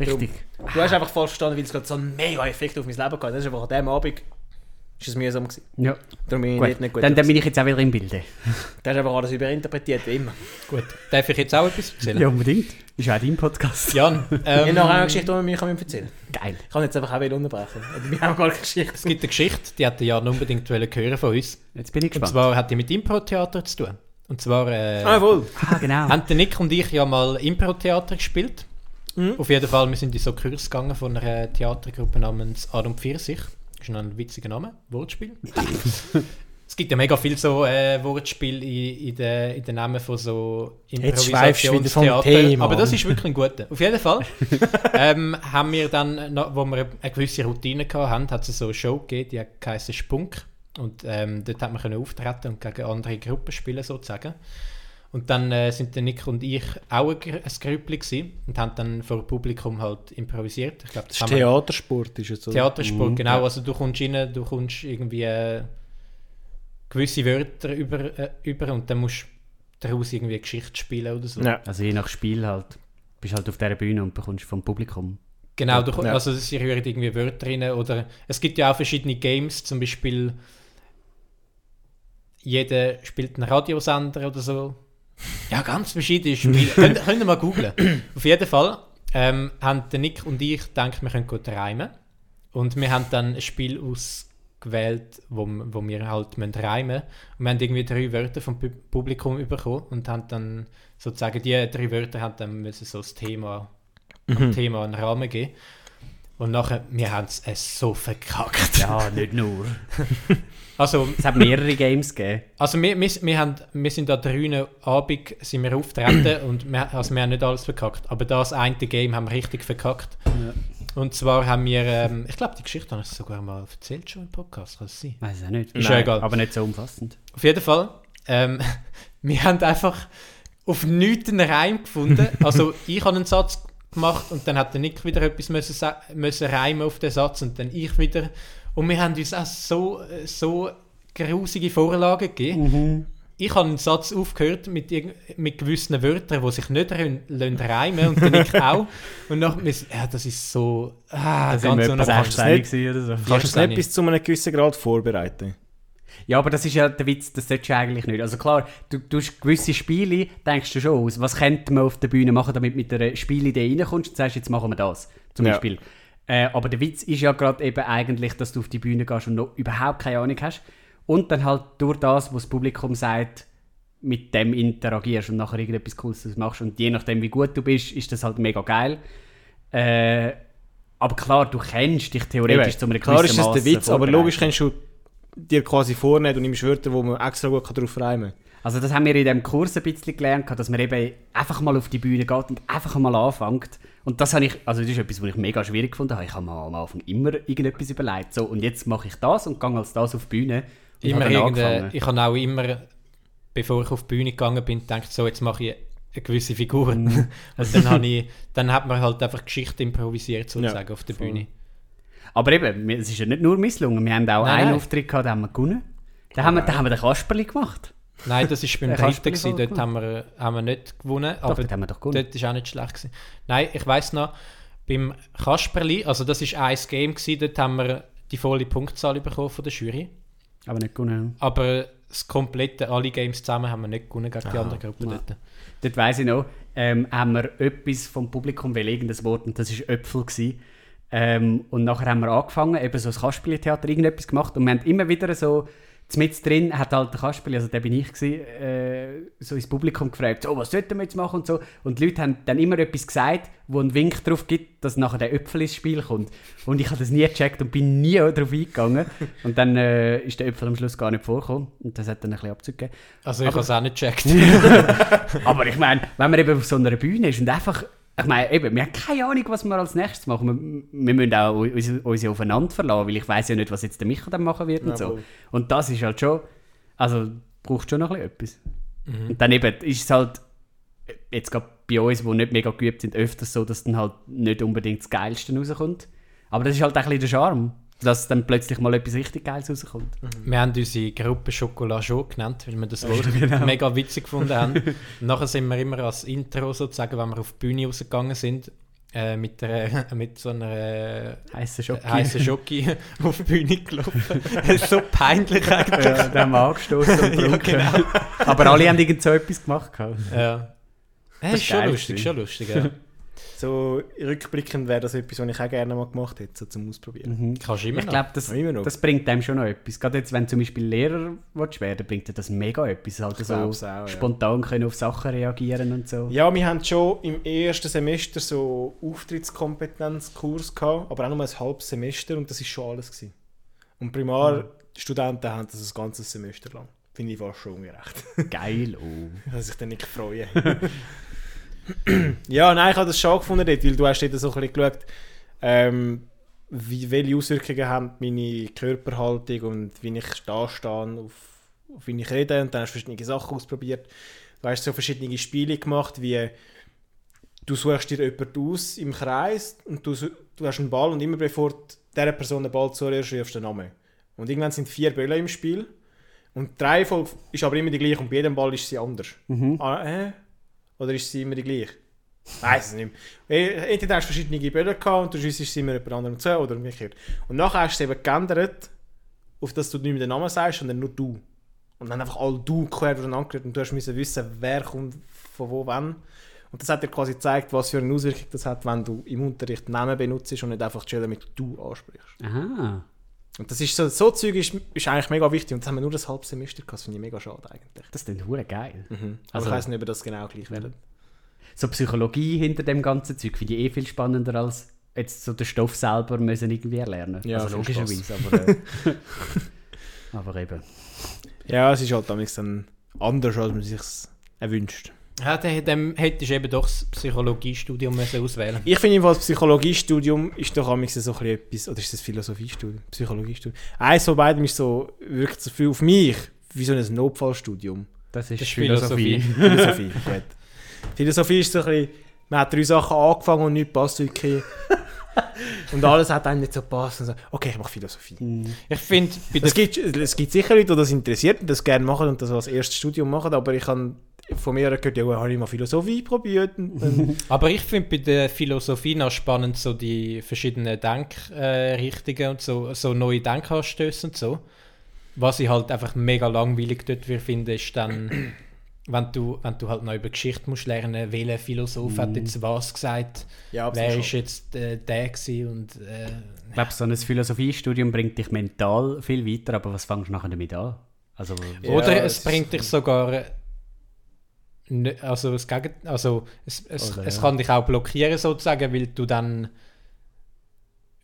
Richtig. Du hast einfach falsch verstanden, weil es gerade so einen mega Effekt auf mein Leben gehabt. Das ist einfach an dem Abend ist es mühsam gewesen. Ja. Darum bin ich Gut. nicht gut dann, dann bin ich jetzt auch wieder im Bilde. Du hast einfach alles überinterpretiert, wie immer. Gut, darf ich jetzt auch etwas erzählen? Ja, unbedingt. Ist ja auch dein Podcast. Jan, Ich habe noch eine ähm, Geschichte, die wir mir erzählen kann. Geil. Ich kann jetzt einfach auch wieder unterbrechen. Wir haben gar keine Geschichte. es gibt eine Geschichte, die hat Jan unbedingt wollen hören von uns. Jetzt bin ich Und gespannt. zwar hat die mit Impro-Theater zu tun. Und zwar äh, Ah, wohl. ah, genau. haben der Nick und ich ja mal Impro-Theater gespielt. Mhm. Auf jeden Fall, wir sind in so Kurs gegangen von einer Theatergruppe namens Adam Pfirsich. Das ist noch ein witziger Name, Wortspiel. es gibt ja mega viel so äh, Wortspiel in, in den in den Namen von so Improvisationstheater. Aber das ist wirklich ein guter. Auf jeden Fall ähm, haben wir dann, noch, wo wir eine gewisse Routine hatten, hat es so eine Show gegeben, die heisst Spunk. Und ähm, dort hat man können auftreten und gegen andere Gruppen spielen sozusagen. Und dann äh, sind der Nick und ich auch ein, ein Grüppli gewesen und haben dann vor Publikum halt improvisiert. Ich glaube, das, Das ist Theatersport, ist jetzt so. Theatersport, Mhm, genau. Also du kommst rein, du kommst irgendwie äh, gewisse Wörter über, äh, über und dann musst du daraus irgendwie eine Geschichte spielen oder so. Ja. Also je nach Spiel halt. Bist halt auf dieser Bühne und bekommst vom Publikum. Genau, du, Ja. also sie rühren irgendwie Wörter rein oder es gibt ja auch verschiedene Games, zum Beispiel jeder spielt einen Radiosender oder so. Ja, ganz verschiedene Spiele. könnt, könnt ihr mal googlen. Auf jeden Fall ähm, haben der Nick und ich gedacht, wir können gut reimen. Und wir haben dann ein Spiel ausgewählt, wo, wo wir halt müssen reimen Und wir haben irgendwie drei Wörter vom Pu- Publikum bekommen und haben dann sozusagen, die drei Wörter haben dann müssen so das Thema, am Thema einen Rahmen geben. Und nachher, wir haben es so verkackt. Ja, nicht nur. Also, Es hat mehrere Games gegeben. also wir, wir, wir, haben, wir sind an drei Abend sind wir auftreten und wir, also wir haben nicht alles verkackt. Aber das eine Game haben wir richtig verkackt. Und zwar haben wir, ähm, ich glaube, die Geschichte habe ich sogar mal erzählt schon im Podcast, kann es sein? Weiß ich nicht. Ist ja egal. Aber nicht so umfassend. Auf jeden Fall, ähm, wir haben einfach auf nichts einen Reim gefunden. Also ich habe einen Satz gemacht und dann hat der Nick wieder etwas müssen, müssen reimen auf den Satz und dann ich wieder. Und wir haben uns auch so, so grusige Vorlagen gegeben. Ich habe einen Satz aufgehört mit, mit gewissen Wörtern, die sich nicht rön- lassen reimen und der Nick auch. Und nachher, wir- ja, das ist so ah, Da sind wir ganz etwa unerwartet. 16 oder so. Kannst du es Vierzehn. nicht bis zu einem gewissen Grad vorbereiten? Ja, aber das ist ja der Witz, das solltest du eigentlich nicht. Also klar, du du hast gewisse Spiele, denkst du schon aus, was könnte man auf der Bühne machen, damit du mit einer Spielidee reinkommst und sagst, jetzt machen wir das, zum Ja. Beispiel. Äh, aber der Witz ist ja gerade eben eigentlich, dass du auf die Bühne gehst und noch überhaupt keine Ahnung hast. Und dann halt durch das, was das Publikum sagt, mit dem interagierst und nachher irgendetwas Cooles machst. Und je nachdem, wie gut du bist, ist das halt mega geil. Äh, aber klar, du kennst dich theoretisch Eben, zu einem Klar ist das der Witz, aber logisch kannst du dir quasi vornehmen und nimmst Wörter, wo man extra gut drauf reimen kann. Also das haben wir in diesem Kurs ein bisschen gelernt, gehabt, dass man eben einfach mal auf die Bühne geht und einfach mal anfängt. Und das habe ich, also das ist etwas, was ich mega schwierig gefunden habe. Ich habe mir am Anfang immer irgendetwas überlegt. So, und jetzt mache ich das und gehe als das auf die Bühne. Und immer habe ich habe auch immer, bevor ich auf die Bühne gegangen bin, gedacht, so, jetzt mache ich eine gewisse Figur. Mhm. und dann, habe ich, dann hat man halt einfach Geschichte improvisiert, sozusagen, auf der voll. Bühne. Aber eben, es ist ja nicht nur misslungen. Wir haben auch Nein, einen nein. Auftritt gehabt, den haben wir gewonnen. Da haben wir, da haben wir den Kasperli gemacht. Nein, das war beim dritten, gewesen. dort haben wir, haben wir nicht gewonnen, Doch, aber dort haben wir doch gewonnen. dort war auch nicht schlecht. Gewesen. Nein, ich weiss noch, beim Kasperli, also das war ein Game, gewesen, dort haben wir die volle Punktzahl bekommen von der Jury, Aber nicht gewonnen. aber das komplette, alle Games zusammen haben wir nicht gewonnen gegen die andere Gruppe ja. dort. Dort weiss ich noch, ähm, haben wir etwas vom Publikum, weil irgendein Wort, und das war Äpfel. Gewesen. Ähm, und nachher haben wir angefangen, eben so das Kasperli-Theater, irgendetwas gemacht und wir haben immer wieder so mit drin hat halt der Kasperli, also der bin ich gewesen, äh, so ins Publikum gefragt, so, was sollten wir jetzt machen und so. Und die Leute haben dann immer etwas gesagt, wo einen Wink darauf gibt, dass nachher der Äpfel ins Spiel kommt. Und ich habe das nie gecheckt und bin nie darauf eingegangen. Und dann äh, ist der Äpfel am Schluss gar nicht vorgekommen. Und das hat dann ein bisschen Abzug gegeben. Also ich habe es auch nicht gecheckt. Aber ich meine, wenn man eben auf so einer Bühne ist und einfach, ich meine, eben, wir haben keine Ahnung, was wir als nächstes machen. Wir, wir müssen auch uns, uns ja aufeinander verlassen, weil ich weiß ja nicht, was jetzt der Micha dann machen wird und so. Jawohl. Und das ist halt schon, also braucht schon noch ein bisschen etwas. Mhm. Und dann eben ist es halt, jetzt gerade bei uns, die nicht mega geübt sind, öfters so, dass dann halt nicht unbedingt das Geilste rauskommt. Aber das ist halt auch ein bisschen der Charme, dass dann plötzlich mal etwas richtig Geiles rauskommt. Wir haben unsere Gruppe Chocolat Chaud genannt, weil wir das Wort genau. mega witzig gefunden haben. Nachher sind wir immer als Intro sozusagen, wenn wir auf die Bühne rausgegangen sind, äh, mit, einer, mit so einer Heiße Schoki. äh, heißen Schoki auf die Bühne gelaufen. So peinlich eigentlich. Ja, den haben wir angestoßen und Ja, getrunken. genau. Aber alle haben irgend so etwas gemacht. Ja. Ja, Das ist schon geil lustig, schon lustig, ja. So rückblickend wäre das etwas, was ich auch gerne mal gemacht hätte, so zum Ausprobieren. Mhm. Kannst du immer Ich glaube, das, Ja, das bringt einem schon noch etwas. Gerade jetzt, wenn du zum Beispiel Lehrer willst werden bringt dir das mega etwas. Halt Ich so auch, ja. spontan können auf Sachen reagieren und so. Ja, wir haben schon im ersten Semester so Auftrittskompetenzkurs gehabt, aber auch nur ein halbes Semester und das ist schon alles gewesen. Und Primarstudenten haben das ein ganzes Semester lang. Finde ich fast schon ungerecht. Geil, oh. Dass ich dann nicht freue. ja, nein, ich habe das schon gefunden dort, weil du hast dort so ein bisschen geschaut, ähm, wie, welche Auswirkungen haben meine Körperhaltung und wie ich da stehe, auf, auf wie ich rede und dann hast du verschiedene Sachen ausprobiert. Du hast so verschiedene Spiele gemacht, wie du suchst dir jemanden aus im Kreis und du, du hast einen Ball und immer bevor dieser Person den Ball zuerst rufst du den Namen. Und irgendwann sind vier Bälle im Spiel und die Reihenfolge ist aber immer die gleiche und bei jedem Ball ist sie anders. Mhm. Ah, äh? Oder ist sie immer die gleiche? Weiß es nicht mehr. Eh, Entweder hast du verschiedene Bälle gehabt und du schiessest immer jemand anderem zu oder umgekehrt. Und nachher hast du es eben geändert, auf dass du nicht mehr den Namen sagst, sondern nur du. Und dann einfach alle du quer durcheinander und du müssen wissen, wer kommt von wo, wann. Und das hat dir quasi gezeigt, was für eine Auswirkung das hat, wenn du im Unterricht Namen benutzt und nicht einfach die Schüler mit du ansprichst. Aha. Und das ist so, so Zeug ist, ist eigentlich mega wichtig und das haben wir nur das halbe Semester gehabt, das finde ich mega schade eigentlich. Das ist dann hure geil. Aber Also- ich weiß nicht, ob das genau gleich wird. So Psychologie hinter dem ganzen Zeug finde ich eh viel spannender als jetzt so den Stoff selber müssen irgendwie erlernen. Ja, also logischerweise, aber, äh, aber eben. Ja, es ist halt damals dann anders, als man sich erwünscht. Ja, dann, hättest du eben doch das Psychologiestudium müssen auswählen Ich finde, das Psychologiestudium ist doch am so ein bisschen etwas, oder ist das Philosophiestudium? Psychologiestudium. Eins von beiden ist so, wirkt so viel auf mich wie so ein Notfallstudium. Das ist, Das ist Philosophie. Philosophie, gut. Philosophie ist so ein bisschen, man hat drei Sachen angefangen und nichts passt wirklich. und alles hat einem nicht so gepasst. Und so, okay, ich mache Philosophie. Mhm. Ich finde, Es gibt, es gibt sicher Leute, die das interessiert und das gerne machen und das als erstes Studium machen, aber ich habe von mir gehört, ja, habe ich mal Philosophie probiert. Aber ich finde bei der Philosophie noch spannend, so die verschiedenen Denkrichtungen äh, Richtungen und so, so neue Denkanstöße und so. Was ich halt einfach mega langweilig dort wir finde, ist dann, wenn du, wenn du halt noch über Geschichte musst lernen, welcher Philosoph hat jetzt was gesagt, ja, wer ist schon- jetzt äh, der gewesen und äh, Ich glaube, so ein Philosophiestudium bringt dich mental viel weiter, aber was fängst du nachher damit an? Also, Ja, Oder es bringt dich sogar. Also, das Gegen also es, es, Oder, es ja. kann dich auch blockieren, sozusagen, weil du dann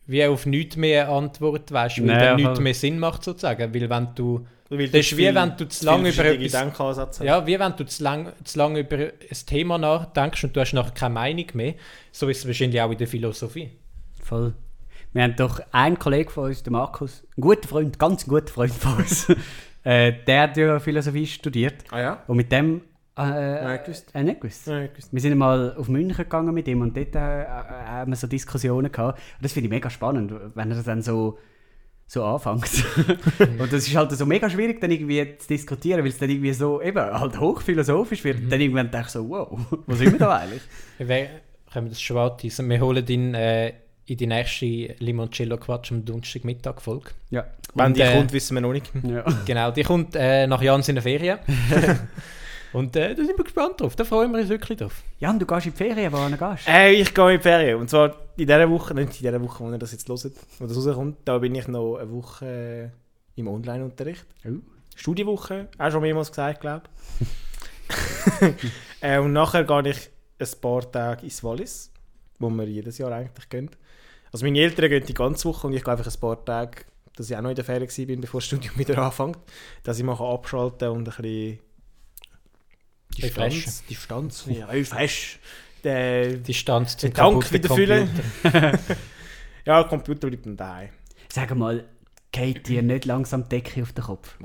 wie auf nichts mehr Antwort weißt, weil Naja, dann nichts mehr Sinn macht, sozusagen. Weil wenn du. Weil Das ist wie viel- wenn du zu lange über etwas-. Ja, wie wenn du zu lange zu lang über ein Thema nachdenkst und du hast nachher keine Meinung mehr. So ist es wahrscheinlich auch in der Philosophie. voll. Wir haben doch einen Kollegen von uns, der Markus, ein guter Freund, ganz ein guter Freund von uns, äh, der hat ja Philosophie studiert Ah ja? und mit dem äh, Nein, gewusst. äh, gewusst. Wir sind mal auf München gegangen mit ihm und dort äh, äh, haben wir so Diskussionen gehabt. Und das finde ich mega spannend, wenn er dann so, so anfängt. und das ist halt so mega schwierig, dann irgendwie zu diskutieren, weil es dann irgendwie so eben halt hochphilosophisch wird. Und dann irgendwann denke ich so, wow, wo sind wir da eigentlich? Wir können wir das schon anteasen. Wir holen ihn äh, in die nächste Limoncello Quatsch am Donnerstagmittag Folge. ja. Wenn Und, die äh, kommt, wissen wir noch nicht. ja. Genau, die kommt äh, nach Jans in der Ferien. Und äh, da sind wir gespannt drauf. Da freuen wir uns wirklich drauf. Jan, du gehst in die Ferien, wo du gehst. Äh, ich gehe in die Ferien. Und zwar in dieser Woche, nicht in dieser Woche, wo ihr das jetzt hört, wo das rauskommt, da bin ich noch eine Woche äh, im Online-Unterricht. Oh. Studienwoche, auch schon mehrmals gesagt, glaube ich. äh, und nachher gehe ich ein paar Tage ins Wallis, wo wir jedes Jahr eigentlich gehen. Also meine Eltern gehen die ganze Woche und ich gehe einfach ein paar Tage, dass ich auch noch in der Ferien war, bevor das Studium wieder anfängt, dass ich mal abschalten und ein bisschen Refreshen. Distanz, Distanz, ja, refresh, den, Die Stanz zum kaputten wieder füllen. Ja, der Computer bleibt dann daheim. Sag mal, geht dir nicht langsam die Decke auf den Kopf?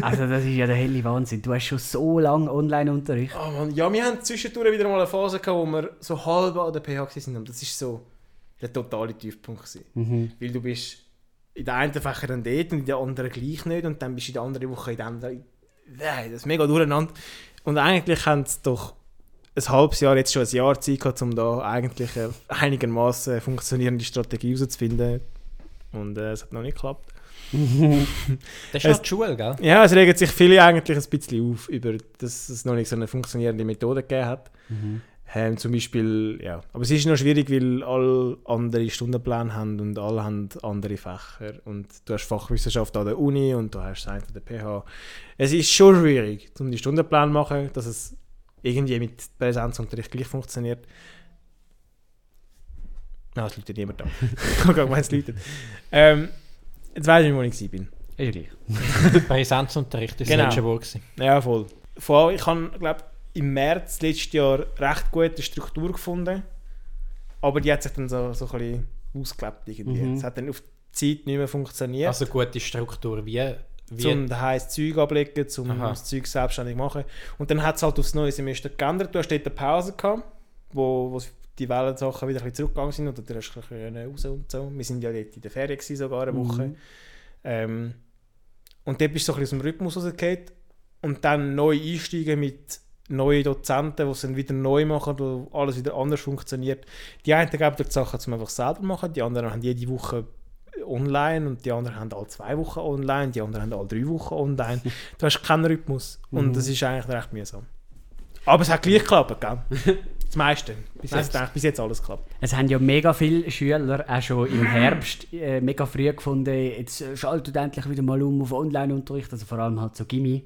Also das ist ja der helle Wahnsinn. Du hast schon so lange Online-Unterricht. Oh Mann, ja, wir haben zwischendurch wieder mal eine Phase gehabt, wo wir so halb an der PH waren und das ist so der totale Tiefpunkt gewesen. Mhm. Weil du bist in der einen Fächer dann dort und in der anderen gleich nicht und dann bist du in der anderen Woche in der anderen. Nein, das ist mega durcheinander. Und eigentlich haben sie doch ein halbes Jahr, jetzt schon ein Jahr Zeit gehabt, um da eigentlich eine einigermaßen funktionierende Strategie herauszufinden. Und äh, es hat noch nicht geklappt. Das ist Es- die Schule, gell? Ja, es regen sich viele eigentlich ein bisschen auf, über, dass es noch nicht so eine funktionierende Methode gegeben hat. Mhm. Ähm, zum Beispiel, ja. Aber es ist noch schwierig, weil alle andere Stundenpläne haben und alle haben andere Fächer. Und du hast Fachwissenschaft an der Uni und du hast eine an der PH. Es ist schon schwierig, um die Stundenpläne zu machen, dass es irgendwie mit Präsenzunterricht gleich funktioniert. Nein, es läutet niemand da. ich habe gerade gemeint, es läutet. Ähm, jetzt weiß ich nicht, wo ich. Ist gleich. Präsenzunterricht ist Genau. Wort. gewesen. Ja, voll. Vor allem, ich habe, glaube im März letztes Jahr recht gute Struktur gefunden. Aber die hat sich dann so, so ein bisschen ausgelebt irgendwie. Mhm. Es hat dann auf die Zeit nicht mehr funktioniert. Also gute Struktur. Wie, wie zum daheim das Zeug ablegen, zum Aha. das Zeug selbstständig machen. Und dann hat es halt aufs neue Semester geändert. Du hast dort eine Pause gehabt, wo, wo die Wellensachen wieder ein bisschen zurückgegangen sind oder du hast ein bisschen raus und so. Wir sind ja dort in der Ferien gewesen, sogar eine Woche. Mhm. Ähm, und dort bist du so ein bisschen aus dem Rhythmus rausgefallen. Und dann neu einsteigen mit neuen Dozenten, die es dann wieder neu machen, wo alles wieder anders funktioniert. Die einen geben dir die Sachen zum einfach selber machen, die anderen haben jede Woche online und die anderen haben alle zwei Wochen online, die anderen haben alle drei Wochen online. Du hast keinen Rhythmus und Mhm. das ist eigentlich recht mühsam. Aber es hat gleich geklappt, gell? Das meiste. Bis jetzt, bis jetzt alles geklappt. Es haben ja mega viele Schüler auch schon im Herbst äh, mega früh gefunden, jetzt schaltet endlich wieder mal um auf Online-Unterricht, also vor allem halt so Gimmi,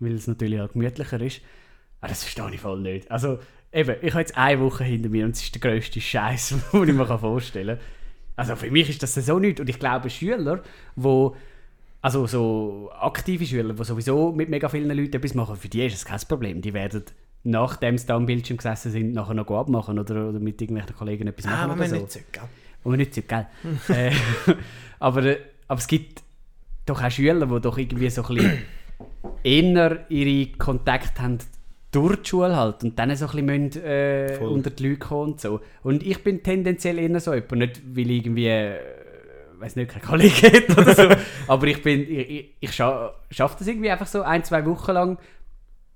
weil es natürlich auch gemütlicher ist. Aber das verstehe ich voll nicht. Also eben, ich habe jetzt eine Woche hinter mir und es ist der grösste Scheiß, den ich mir vorstellen kann. Also für mich ist das so nichts und ich glaube Schüler, wo also so aktive Schüler, die sowieso mit mega vielen Leuten etwas machen, für die ist es kein Problem. Die werden nachdem sie da am Bildschirm gesessen sind, nachher noch abmachen oder, oder mit irgendwelchen Kollegen etwas machen Ah, aber oder so. nicht so, gell? Nicht sieht, gell? äh, aber, äh, aber es gibt doch auch Schüler, die doch irgendwie so ein bisschen eher ihre Kontakte haben durch die Schule halt und dann so ein bisschen müssen, äh, unter die Leute kommen und so. Und ich bin tendenziell eher so jemand, nicht weil ich irgendwie, äh, weiß nicht, keine Kollegen hätte oder so, aber ich bin, ich, ich, ich scha schaffe das irgendwie einfach so ein, zwei Wochen lang,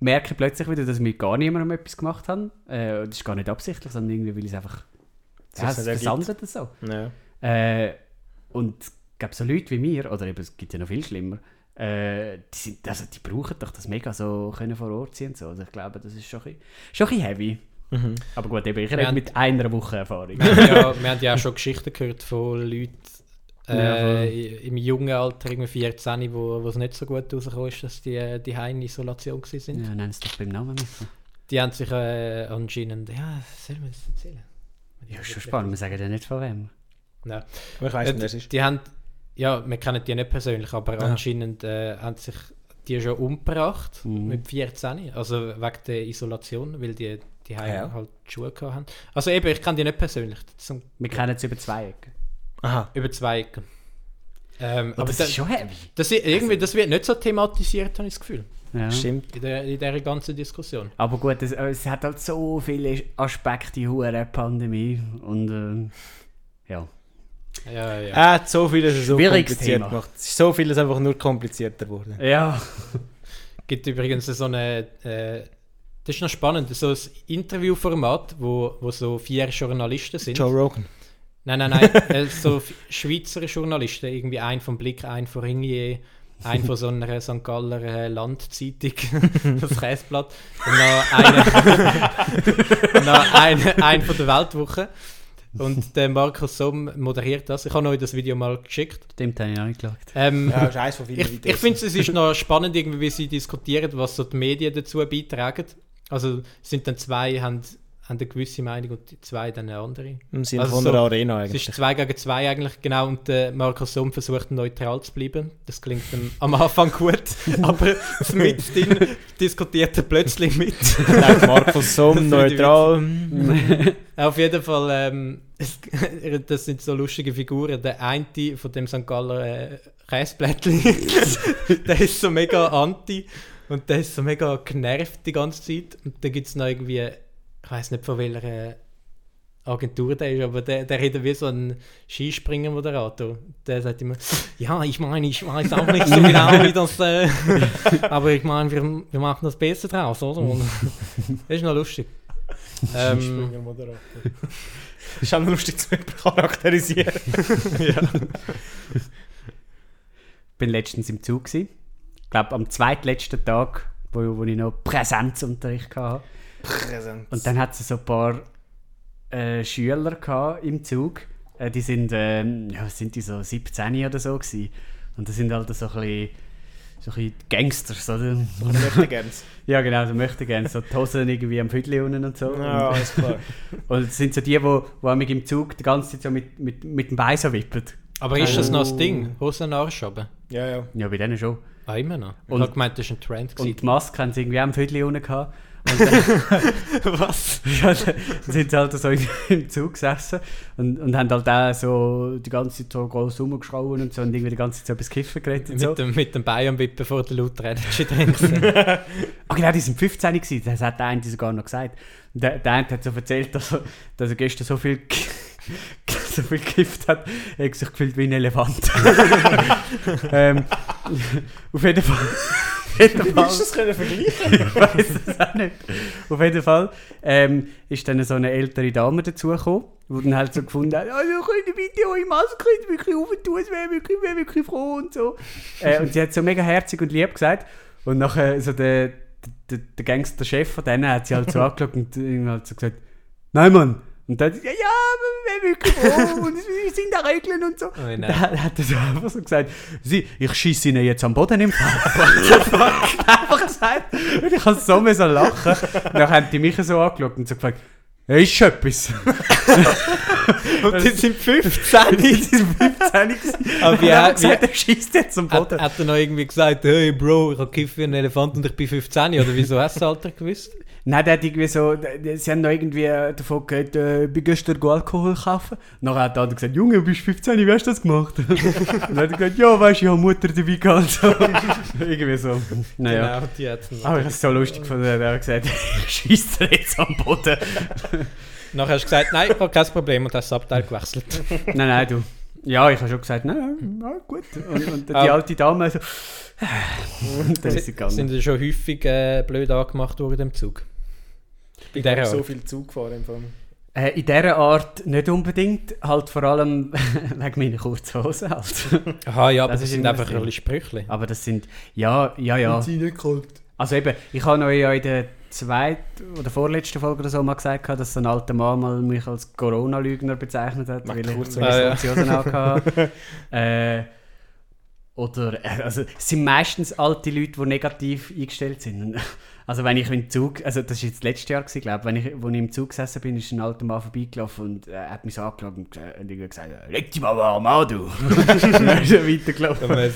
merke plötzlich wieder, dass mit gar niemandem etwas gemacht habe. Äh, das ist gar nicht absichtlich, sondern irgendwie, weil ich es einfach, ja, es versandet so. Ja. Äh, und es gibt so Leute wie mir, oder eben, es gibt ja noch viel schlimmer, äh, die, sind, also die brauchen doch das mega so können vor Ort sein und so. Also ich glaube, das ist schon ein bisschen, schon ein bisschen heavy. Mhm. Aber gut, eben, ich rede haben- mit einer Woche Erfahrung. Wir haben, ja, wir haben ja auch schon Geschichten gehört von Leuten Ja, äh, im jungen Alter, irgendwie 14, wo, wo es nicht so gut rausgekommen ist, dass die äh, die in Isolation sind. ja, nennen es doch beim Namen mit. Die haben sich äh, anscheinend, ja, soll man das erzählen? Ja, ist schon spannend, wir sagen ja nicht von wem. Aber ich weiss Äh, nicht, wer es ist. die haben, ja, wir kennen die nicht persönlich, aber Ah. anscheinend äh, haben sich die schon umgebracht Mhm. mit 14, also wegen der Isolation, weil die die ja. halt die Schuhe gehabt haben. Also eben, ich kenne die nicht persönlich, Wir kennen es über zwei Ecken. Aha. über zwei Ecken. Ähm, Aber aber das da, ist schon heavy. das, irgendwie, das wird nicht so thematisiert, habe ich das Gefühl, Ja. Stimmt. in der, in der ganzen Diskussion. Aber gut, es, es hat halt so viele Aspekte, die hure Pandemie. Und ähm, ja. Ja, ja. Er hat so vieles so kompliziert Thema. gemacht. Es ist so vieles einfach nur komplizierter geworden. Ja. gibt übrigens so eine. Äh, das ist noch spannend, so ein Interviewformat, wo, wo so vier Journalisten sind. Joe Rogan. Nein, nein, nein. äh, so Schweizer Journalisten, irgendwie ein vom Blick, ein von Ringier, ein von so einer St. Galler äh, Landzeitung, das Käseblatt, und noch einer, noch ein, ein von der Weltwoche. Und der Markus Somm moderiert das. Ich habe euch das Video mal geschickt. Stimmt, habe ich auch nicht geschaut. Ähm, Ja, ist von vielen ich ich finde es ist noch spannend, irgendwie, wie sie diskutieren, was so die Medien dazu beitragen. Also es sind dann zwei, haben, haben eine gewisse Meinung und die zwei dann eine andere. Im Sinne Also von so- der Arena Es eigentlich. ist zwei gegen zwei eigentlich, genau. Und der Markus Somm versucht neutral zu bleiben. Das klingt am Anfang gut, aber mit drin diskutiert er plötzlich mit. Nein, Markus Somm, neutral. Auf jeden Fall, ähm, es, das sind so lustige Figuren. Der eine von dem St. Galler äh, Käseblättchen, der ist so mega anti und der ist so mega genervt die ganze Zeit. Und dann gibt es noch irgendwie, ich weiß nicht von welcher Agentur der ist, aber der, der redet wie so ein Skispringer-Moderator. Der sagt immer, ja, ich meine, ich weiß auch nicht so genau, wie das, äh, aber ich meine, wir, wir machen das Beste draus, oder? Und das ist noch lustig. Ähm, Springer-Moderator. Das ist auch noch lustig zu charakterisieren. bin letztens im Zug. Gewesen. Ich glaube, am zweitletzten Tag, wo, wo ich noch Präsenzunterricht hatte. Präsent. Und dann hat es so ein paar äh, Schüler gehabt im Zug. Äh, die sind, ähm, ja, sind die so 17 oder so gewesen. Und das sind halt so ein bisschen, so ein bisschen Gangsters, oder? Ich möchte gerne. Ja genau, so möchte ich gerne. So die Hosen irgendwie am Viertel unten und so. Ja, Und, alles klar. und das sind so die, wo, wo mich im Zug die ganze Zeit so mit, mit, mit dem Bein so wippen. Aber ist das noch das. Ding? Hosen haben? Ja, ja. Ja, bei denen schon. Ah, immer noch. Ich Und- habe gemeint, das war ein Trend. Und gewesen. die Maske haben sie irgendwie am Viertel unten gehabt. Dann, Was? ja, dann sind sie halt so im Zug gesessen und, und haben halt auch so die ganze Zeit so groß rumgeschrauen und so und irgendwie die ganze Zeit so etwas Kiffen geredet und so. Mit dem, mit dem Wippen vor der lauten Energy drin. Ah genau, die sind 15 gewesen, das hat der eine sogar noch gesagt. Und der, der eine hat so erzählt, dass er, dass er gestern so viel, so viel gekifft hat, er hat sich gefühlt wie ein Elefant. ähm, auf jeden Fall... Jeden Wie Fall du das können vergleichen? ich weiß es auch nicht. Auf jeden Fall ähm, ist dann so eine ältere Dame dazugekommen, die dann halt so gefunden hat, also könnt bitte eure Maske wirklich auftun, es wäre wirklich, wär wirklich froh und so. Äh, und sie hat so mega herzig und lieb gesagt. Und nachher so der, der, der Gangster-Chef von denen hat sie halt so angeschaut und halt so gesagt, nein Mann. Und dann, ja, ja, wir wirklich froh und es sind da Regeln und so. Oh, nein. Da hat er so einfach so gesagt, sie, ich schieße ihnen jetzt am Boden im Fall. einfach gesagt. Und ich habe so müssen lachen. Dann haben die mich so angeschaut und so gefragt, ja, ist schon etwas. Und die sind 15. Die sind 15 gewesen. Aber wie, Und er hat gesagt, er schießt jetzt am hat, Boden. hat er noch irgendwie gesagt, hey Bro, ich habe gekifft wie ein Elefant und ich bin 15? Oder wieso hast du das Alter gewusst? Nein, der hat irgendwie so, sie haben noch irgendwie davon gehört, äh, bin gestern Alkohol kaufen. Nachher hat der andere gesagt, Junge, du bist 15, wie hast du das gemacht? und dann hat er gesagt, ja, weißt du, ich habe Mutter dabei gehabt. Irgendwie so. Naja. Genau, die hat Aber ich habe es so lustig gefunden, er hat gesagt, ich schieße jetzt am Boden. Nachher hast du gesagt, nein, ich habe kein Problem und hast das Abteil gewechselt. nein, nein, du. Ja, ich habe schon gesagt, nein, ja, gut. Und, und die Ah. alte Dame so, dann ist sie gegangen. Sind ja schon häufig äh, blöd angemacht worden im Zug. In Ich dieser habe so Art. viel Zug gefahren. Im Fall. Äh, in dieser Art nicht unbedingt, halt vor allem wegen meiner kurzen Hosen halt. Aha, ja, aber Das das, ist sind einfach das ein bisschen Sprüche. Aber das sind, ja, ja, ja. sie nicht kalt. Also eben, ich habe euch ja in der zweiten oder vorletzten Folge oder so mal gesagt, dass ein alter Mann mal mich als Corona-Lügner bezeichnet hat, Macht weil ich kurz weil ich ja. so Hosen angehabt äh, Oder, äh, also es sind meistens alte Leute, die negativ eingestellt sind. Also wenn ich im Zug, also das war jetzt das letzte Jahr, glaube ich, wenn ich, wo ich im Zug gesessen bin, ist ein alter Mann vorbeigelaufen und äh, hat mich so angeschaut und, äh, und gesagt, leg dich mal warm an, du. und dann ist er weitergelaufen.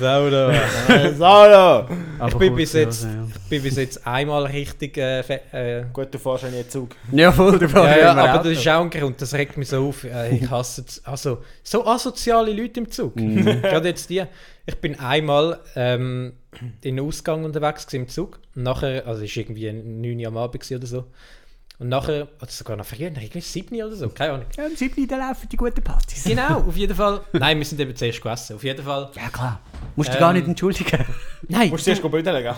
Salo! Aber Ich bin, bis jetzt, ja. ich bin bis jetzt einmal richtig. Äh, äh, Gut, du fährst ja nie Zug. Ja, voll, der ja, ja, immer aber Auto. das ist auch ein Grund, das regt mich so auf. Äh, ich hasse. Also, so asoziale Leute im Zug. Mhm. Gerade jetzt die. Ich bin einmal ähm, in den Ausgang unterwegs im Zug. Und nachher, also es war irgendwie 9 Uhr am Abend oder so. Und nachher, oder sogar noch früher, irgendwie 7 Uhr oder so, keine Ahnung. Ja, am 7. da laufen die guten Partys. Genau, auf jeden Fall. Nein, wir sind eben zuerst gegessen. Auf jeden Fall. Ja, klar. Musst du Ähm, gar nicht entschuldigen. Nein, Du musst zuerst büdeln, gell?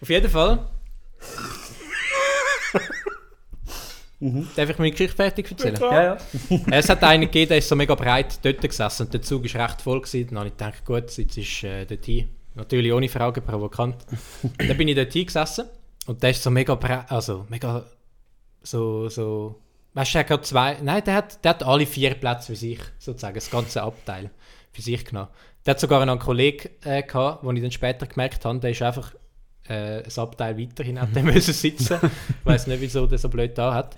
Auf jeden Fall. Darf ich meine Geschichte fertig erzählen? ja, ja. es hat einen gegeben, der ist so mega breit dort gesessen und der Zug ist recht voll gewesen. Dann habe ich gedacht, gut, jetzt ist äh, dort hin. Natürlich ohne Frage, provokant. dann bin ich dort hingesessen und der ist so mega breit, also mega so, so, weißt du, er hat zwei, nein, der hat, der hat alle vier Plätze für sich, sozusagen, das ganze Abteil für sich genommen. Der hat sogar einen Kollegen äh, gehabt, wo ich dann später gemerkt habe, der ist einfach äh, ein Abteil weiterhin hat der müssen sitzen. Ich weiß nicht, wieso der so blöd da hat.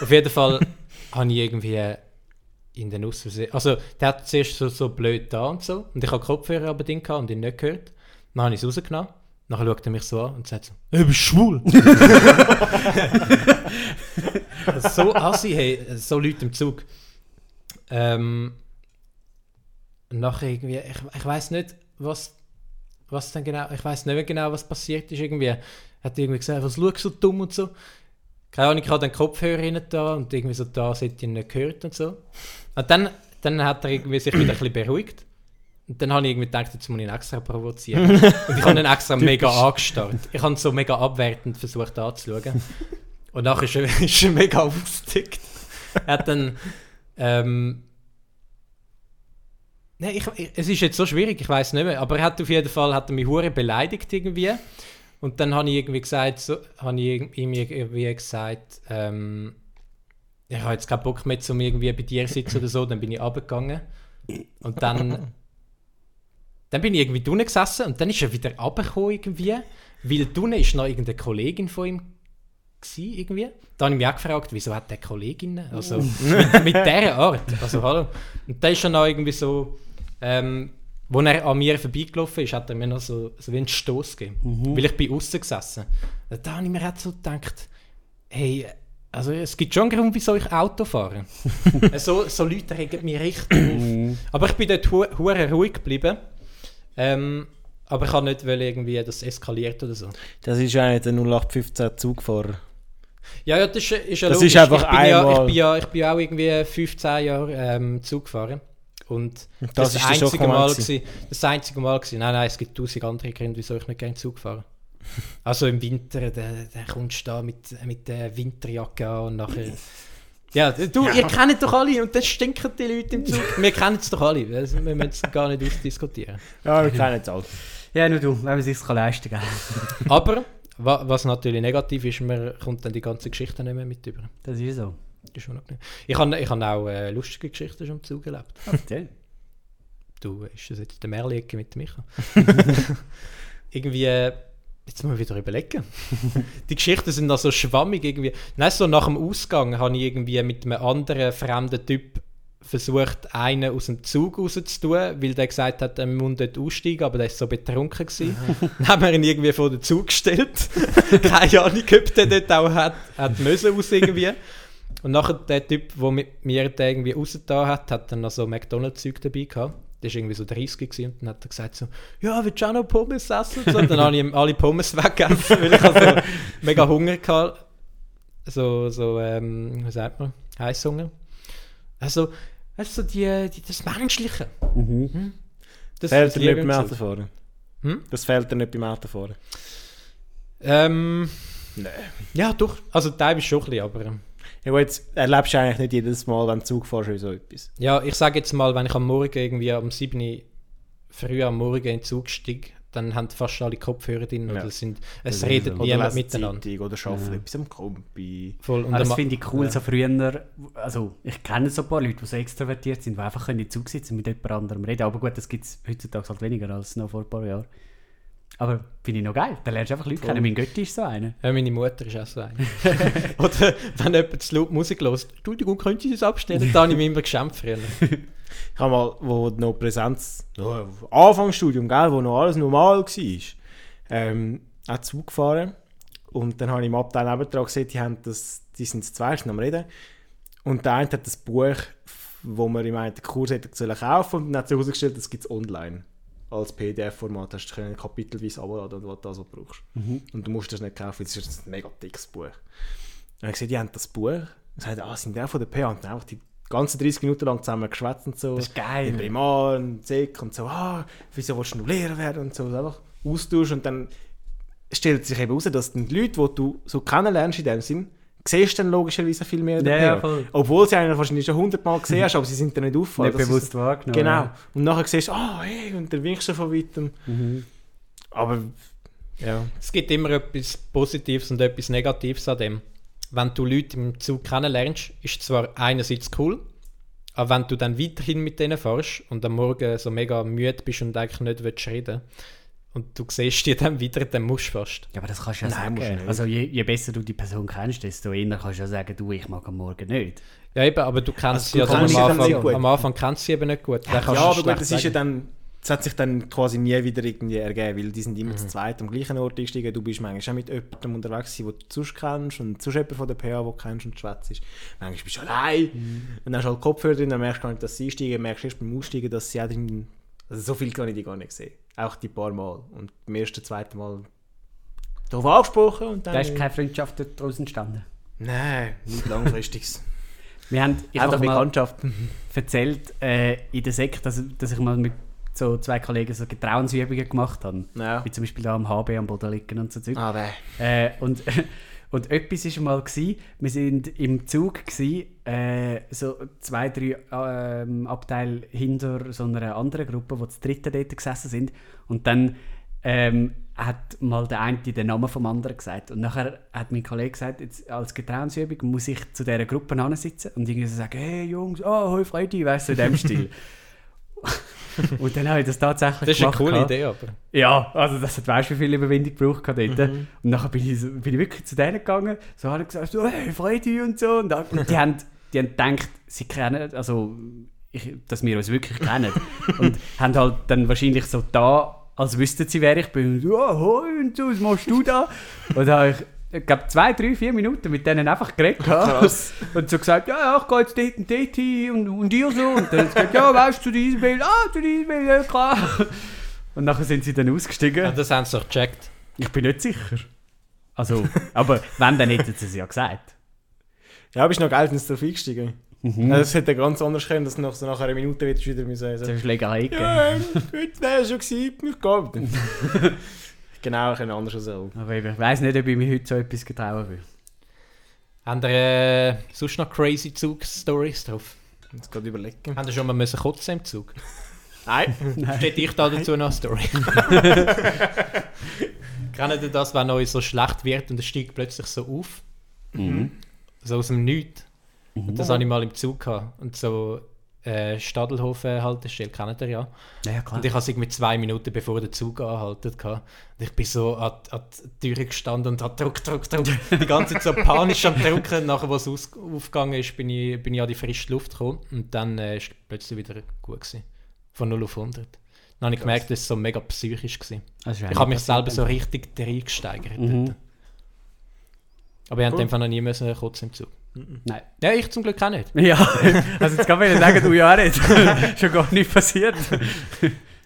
Auf jeden Fall habe ich irgendwie in den Aussehen, also der hat zuerst so, so blöd da und so und ich habe Kopfhörer aber drin gehabt und ihn nicht gehört. Dann habe ich es rausgenommen. Nachher schaut er mich so an und sagt so, «Hey, du bist schwul!» So assi, hey, so Leute im Zug. Ähm, nachher irgendwie, ich, ich weiß nicht, was, was dann genau, ich weiß nicht mehr genau, was passiert ist. Irgendwie hat irgendwie gesagt, was schaust du so dumm und so. Keine Ahnung, ich habe den Kopfhörer rein da und irgendwie so da, das hätte ich ihn nicht gehört und so. Und dann, dann hat er irgendwie sich wieder ein bisschen beruhigt. Und dann habe ich irgendwie gedacht, jetzt muss ich ihn extra provozieren. und ich habe ihn extra mega angestarrt. Ich habe ihn so mega abwertend versucht anzuschauen. Und nachher ist er, ist er mega aufgestickt. Er hat dann. Ähm, Nein, ich, ich, es ist jetzt so schwierig, ich weiß nicht mehr. Aber er hat auf jeden Fall hat er mich hure beleidigt irgendwie. Und dann habe ich irgendwie gesagt, so, habe ich ihm irgendwie gesagt, ähm, ich habe jetzt keinen Bock mehr, um irgendwie bei dir zu sitzen oder so. Dann bin ich abgegangen. Und dann, dann bin ich irgendwie drinnen gesessen und dann ist er wieder runtergekommen irgendwie. Weil drinnen ist noch irgendeine Kollegin von ihm gewesen, irgendwie. Da habe ich mich auch gefragt, wieso hat der Kolleginnen? Also mit, mit dieser Art. Also hallo. Und da ist er noch irgendwie so, ähm, wo er an mir vorbeigelaufen ist, hat er mir noch so, so wie einen Stoß gegeben. Weil ich bin außen gesessen. Da habe ich mir auch so gedacht, hey, also es gibt schon einen Grund, wieso ich Auto fahre. so, so Leute regen mich richtig auf. Aber ich bin dort hu hure ruhig geblieben. Ähm, aber ich habe nicht wollen, irgendwie, dass es eskaliert oder so. Das ist eigentlich der 0815 Zugfahrer. Ja, ja, das ist, ist ja Das logisch. ist einfach ich, bin ja, ich, bin ja, ich bin ja auch irgendwie 15 Jahre ähm, Zug gefahren. Und Das das, ist das, einzige Mal gewesen. das einzige Mal gewesen. Nein, nein, es gibt tausend andere Gründe, wieso ich nicht gerne Zug fahre. Also im Winter, da, da kommst du da mit, mit der Winterjacke an und nachher... Ja, du, ihr kennt doch alle und dann stinken die Leute im Zug. Wir kennen es doch alle, also, wir müssen es gar nicht ausdiskutieren. Ja, wir kennen es alle. Ja, nur du, wenn man sich leisten kann. Aber, wa, was natürlich negativ ist, man kommt dann die ganze Geschichte nicht mehr mit über. Das ist so. Das ist schon okay. Ich habe ich hab auch äh, lustige Geschichten schon im Zug erlebt. Okay. Du, ist das jetzt der Merli-Ecke mit Micha? irgendwie, äh, jetzt muss ich wieder überlegen. Die Geschichten sind da so schwammig irgendwie. Nein, so nach dem Ausgang habe ich irgendwie mit einem anderen fremden Typ versucht, einen aus dem Zug rauszutun, weil der gesagt hat, er muss dort aussteigen, aber der ist so betrunken gewesen. Dann haben wir ihn irgendwie vor den Zug gestellt. Keine Ahnung, ob der dort auch hat, hat müssen aus irgendwie. Und nachher der Typ, der mit mir den irgendwie rausgetan hat, hat dann noch so McDonalds-Zeug dabei gehabt. Der war irgendwie so 30 gewesen, und dann hat er gesagt so, ja, willst du auch noch Pommes essen? Und so. Dann habe ich ihm alle Pommes weggegessen, weil ich also mega Hunger hatte. So, so ähm, wie sagt man, Heißhunger. Also, weißt du, so die, die, das Menschliche. Hm? Das Fehlt dir nicht ich beim. Autofahren? Hm? Das fehlt dir nicht beim Autofahren? Ähm, Nein. ja, doch. Also, teilweise schon ein bisschen, aber... Ja gut, jetzt erlebst du eigentlich nicht jedes Mal, wenn du Zug fährst, oder so etwas. Ja, ich sage jetzt mal, wenn ich am Morgen irgendwie um 7 Uhr früh am Morgen in den Zug steige, dann haben fast alle Kopfhörer drin. Ja. Oder sind, es Oder redet niemand miteinander. Zeitung Oder arbeiten etwas am Kompi. Voll. Und Aber das finde ich cool, ja. so früher, also ich kenne so ein paar Leute, die so extrovertiert sind, die einfach können in den Zug sitzen und mit jemand anderem reden. Aber gut, das gibt es heutzutage halt weniger als noch vor ein paar Jahren. Aber finde ich noch geil, da lernst du einfach Leute kennen. Mein Götti ist so einer. Ja, meine Mutter ist auch so eine. Oder wenn jemand zu laut Musik hört, Entschuldigung, können Sie das abstellen? Da habe ich mich immer geschämt früher. Ich habe mal, wo noch Präsenz, no, Anfangsstudium, gell, wo noch alles normal war, ähm, auch Zug gefahren. Und dann habe ich im Abteil nebendran gesehen, die, haben das, die sind zu zweit am Reden. Und der eine hat das Buch, wo man im einen Kurs hätte sollen kaufen und dann hat sich herausgestellt, das gibt es online. Als PDF-Format hast du können kapitelweise abladen, was du also brauchst. Und du musst das nicht kaufen, das ist ein mega dickes Buch. Und ich gesehen, die haben das Buch. Und gesagt, ah, sind die auch von der PA? Und dann einfach die ganzen 30 Minuten lang zusammen geschwätzt und so. Das ist geil. In Primar und Sek und so, ah, wieso willst du noch Lehrer werden und so. Einfach Austausch und dann stellt sich eben heraus, dass die Leute, die du so kennenlernst in dem Sinn, siehst du dann logischerweise viel mehr in der Ja, ja. Obwohl sie eigentlich wahrscheinlich schon hundertmal gesehen hast, aber sie sind dir nicht auffallen. Nicht Das bewusst ist, wahrgenommen. Genau. Und nachher siehst du, ah, hey, und dann winkst du von weitem. Mhm. Aber, ja. Es gibt immer etwas Positives und etwas Negatives an dem. wenn du Leute im Zug kennenlernst, ist zwar einerseits cool, aber wenn du dann weiterhin mit denen fährst und am Morgen so mega müde bist und eigentlich nicht willst reden und du siehst die dann wieder, dann musst du fast. Ja, aber das kannst du ja Nein, du sagen. nicht. Also je, je besser du die Person kennst, desto eher kannst du ja sagen, du, ich mag am Morgen nicht. Ja eben, aber du kennst sie Also, ja du dann kennst am sie Anfang, nicht gut. am Anfang kennst du sie eben nicht gut. Ja, du aber gut, das ist ja dann, das hat sich dann quasi nie wieder irgendwie ergeben, weil die sind immer Mhm. zu zweit am gleichen Ort eingestiegen. Du bist manchmal auch mit jemandem unterwegs, den du sonst kennst und sonst jemand von der PA, den du kennst und schwätzt. Manchmal bist du allein Mhm. und dann hast du halt Kopfhörer drin, dann merkst du gar nicht, dass sie einsteigen, merkst erst beim Aussteigen, dass sie auch drin... Also so viel kann ich die gar nicht sehen. Auch die paar Mal. Und beim ersten, zweiten Mal darauf angesprochen und dann... Da ist keine Freundschaft daraus entstanden. Nein, nicht langfristiges. Wir haben, ich mal Bekanntschaften. erzählt äh, in der Sekt, dass, dass ich mal mit so zwei Kollegen so Getrauensübungen gemacht habe. Ja. Wie zum Beispiel da am HB am Boden liegen und so Zeug. Ah, weh. Äh, und, und etwas war mal, gewesen, wir sind im Zug, gewesen, äh, so zwei, drei ähm, Abteile hinter so einer anderen Gruppe, die zu dritten dort gesessen sind. Und dann ähm, hat mal der eine den Namen vom anderen gesagt. Und nachher hat mein Kollege gesagt, jetzt als Getrauensübung muss ich zu dieser Gruppe sitzen und irgendwie so sagen, hey Jungs, oh, hoi Freude, weißt du, in dem Stil. und dann habe ich das tatsächlich Das ist eine gemacht. coole gehabt. Idee, aber. Ja, also das hat weißt du, wie viel Überwindung gebraucht gehabt dort. Mhm. Und nachher bin ich, bin ich wirklich zu denen gegangen, so habe ich gesagt, so, hey, Freude und so. Und, dann- die, haben, die haben gedacht, sie kennen, also, ich, dass wir uns wirklich kennen. und haben halt dann wahrscheinlich so da, als wüssten sie, wer ich bin. Und, Ja, hoi und so, was machst du da? Und dann habe ich, ich glaube, zwei, drei, vier Minuten mit denen einfach geredet. Krass. Und so gesagt, ja, ja, ich gehe jetzt dort und dort hin und, und ihr so. Und dann hat gesagt, ja, weißt du, zu diesem Bild, ah, zu diesem Bild, ja, klar. Und nachher sind sie dann ausgestiegen. Ja, das haben sie doch gecheckt. Ich bin nicht sicher. Also, aber wenn, dann hätten sie es ja gesagt. Ja, bist noch geltend drauf eingestiegen. Mhm. Also, es hätte ganz anders können, dass du nach, so nach einer Minute wieder wieder müssen So sagen Schlägerei gegeben. Ja, gut, wäre schon gewesen, ich gehe. genau, ich kann anders auch. Aber eben, ich weiss nicht, ob ich mir heute so etwas getrauen will. Haben ihr äh, sonst noch crazy Zug-Stories drauf? Jetzt gerade überlegen. Haben ihr schon mal müssen kotzen im Zug? Nein. Steht ich da dazu noch eine Story? Kennt ihr das, wenn euch so schlecht wird und es steigt plötzlich so auf? Mhm. So aus dem Nichts. Mhm. Und das hatte ich mal im Zug. Gehabt. Und so äh, Stadelhofen-Haltestelle, kennt ihr ja. Ja. Und ich habe es irgendwie zwei Minuten bevor der Zug angehalten. gehabt. Und ich bin so an, an die Tür gestanden und habe Druck, Druck, Druck. Die ganze Zeit so panisch am Drucken. Nachher, als es aufgegangen ist, bin ich, bin ich an die frische Luft gekommen. Und dann äh, ist es plötzlich wieder gut gewesen. Von 0 auf 100. Dann habe ich gemerkt, dass es so mega psychisch war. Ich habe mich selber so richtig reingesteigert. Mhm. dort. Aber ich Cool. habe einfach noch nie müssen kurz im Zug. Nein. Ja, ich zum Glück auch nicht. Ja, also jetzt kann man sagen, du ja auch nicht. Schon gar nicht passiert.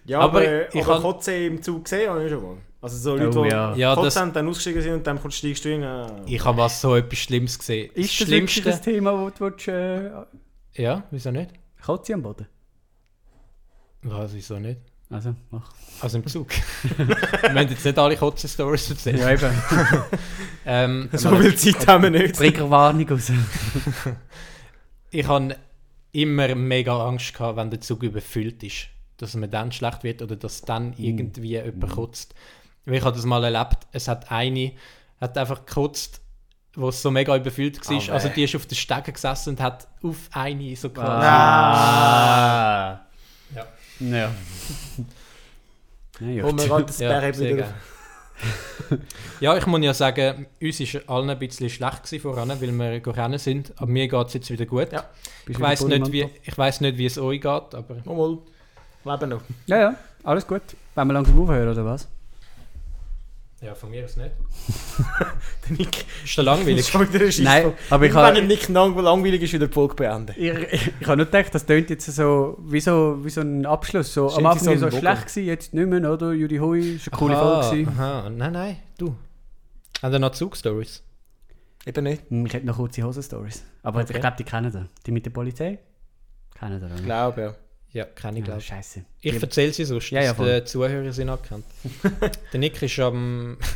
Ja, Aber aber, ich ich han- Kotze im Zug gesehen habe ich schon mal. Also so Leute, Oh, die ja. Ja, Kotze das, haben, dann ausgestiegen sind und dann kommst du steigst du rein. ah. ich habe was so etwas Schlimmes gesehen. Ist das wirklich das Thema, das du willst, äh, Ja, wieso nicht? Kotze am Boden? Was, wieso nicht? Also, mach. Also im Zug. wir haben jetzt nicht alle Kotzen-Stories erzählt. Ja, eben. Ähm, So viel Zeit haben wir nicht. Triggerwarnung raus. ich habe immer mega Angst gehabt, wenn der Zug überfüllt ist. Dass mir dann schlecht wird oder dass dann irgendwie jemand kotzt. Ich habe das mal erlebt, es hat eine, hat einfach gekotzt, wo es so mega überfüllt war. Ah, weh. also die ist auf der Stege gesessen und hat auf eine so quasi... Ah. Ja. Ja. Ja, Wo wir gut. halt das Ja, wieder... ja, ich muss ja sagen, uns war allen ein bisschen schlecht gewesen voran, weil wir gerannt sind. Aber mir geht es jetzt wieder gut. Ja. Ich weiß nicht, wie, ich weiss nicht, wie es euch geht, aber mal. Leben noch. Ja, ja, alles gut. Wollen wir langsam aufhören, oder was? Ja, von mir aus nicht. Der Nick Ist der langweilig? ist. Nein, aber ich Wenn habe der Nick lang langweilig ist, wieder die Folge beenden. ich, ich, ich habe nur gedacht, das tönt jetzt so wie so, wie so ein Abschluss. So, am Anfang wie so so, schlecht gewesen, jetzt nicht mehr, oder? Judy Hui, ist eine coole Aha, Folge gewesen. Aha, nein, nein, du. Haben ihr noch Zugstories? Eben nicht. Hm, Ich hätte noch kurze Hosen-Stories. Aber Okay. ich glaube, die kennen das. Die mit der Polizei? Kennen das, Ich glaube, ja. Ja, keine Ja, glaube scheiße. ich. Erzähle sie sonst, Ja, ja, dass die Zuhörer sind anerkannt. der Nick ist am...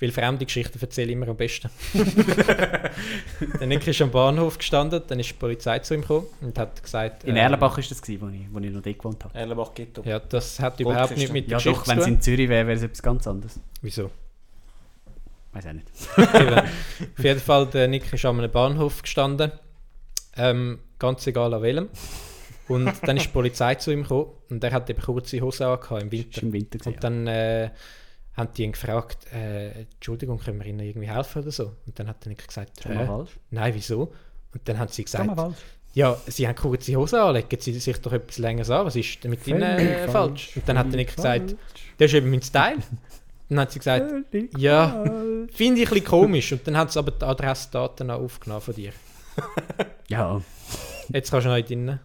Weil fremde Geschichten erzähle ich immer am besten. der Nick ist am Bahnhof gestanden, dann ist die Polizei zu ihm gekommen und hat gesagt... In ähm, Erlenbach war das, gewesen, wo, ich, wo ich noch dort gewohnt habe. Erlenbach Ghetto. Ja, das hat überhaupt nicht mit der Ja Geschichte doch, wenn zu es tun. in Zürich wäre, wäre es etwas ganz anderes. Wieso? Weiß auch nicht. Auf jeden Fall, der Nick ist an einem Bahnhof gestanden. Ähm, ganz egal an welchem. Und dann ist die Polizei zu ihm gekommen und er hat eben kurze Hose angehabt im Winter. im Winter. Und dann äh, haben die ihn gefragt, äh, Entschuldigung, können wir Ihnen irgendwie helfen oder so? Und dann hat der Nick gesagt, äh, falsch. nein, wieso? Und dann haben sie gesagt, falsch. ja, Sie haben kurze Hose an, legen Sie sich doch etwas länger an, was ist mit Ihnen äh, Völlig falsch? Und dann hat der Nick völlig gesagt, das ist eben mein Style. Dann hat sie gesagt, Völlig ja, falsch. finde ich ein bisschen komisch. Und dann hat sie aber die Adressdaten auch aufgenommen von dir. Ja, Jetzt kannst du noch drin.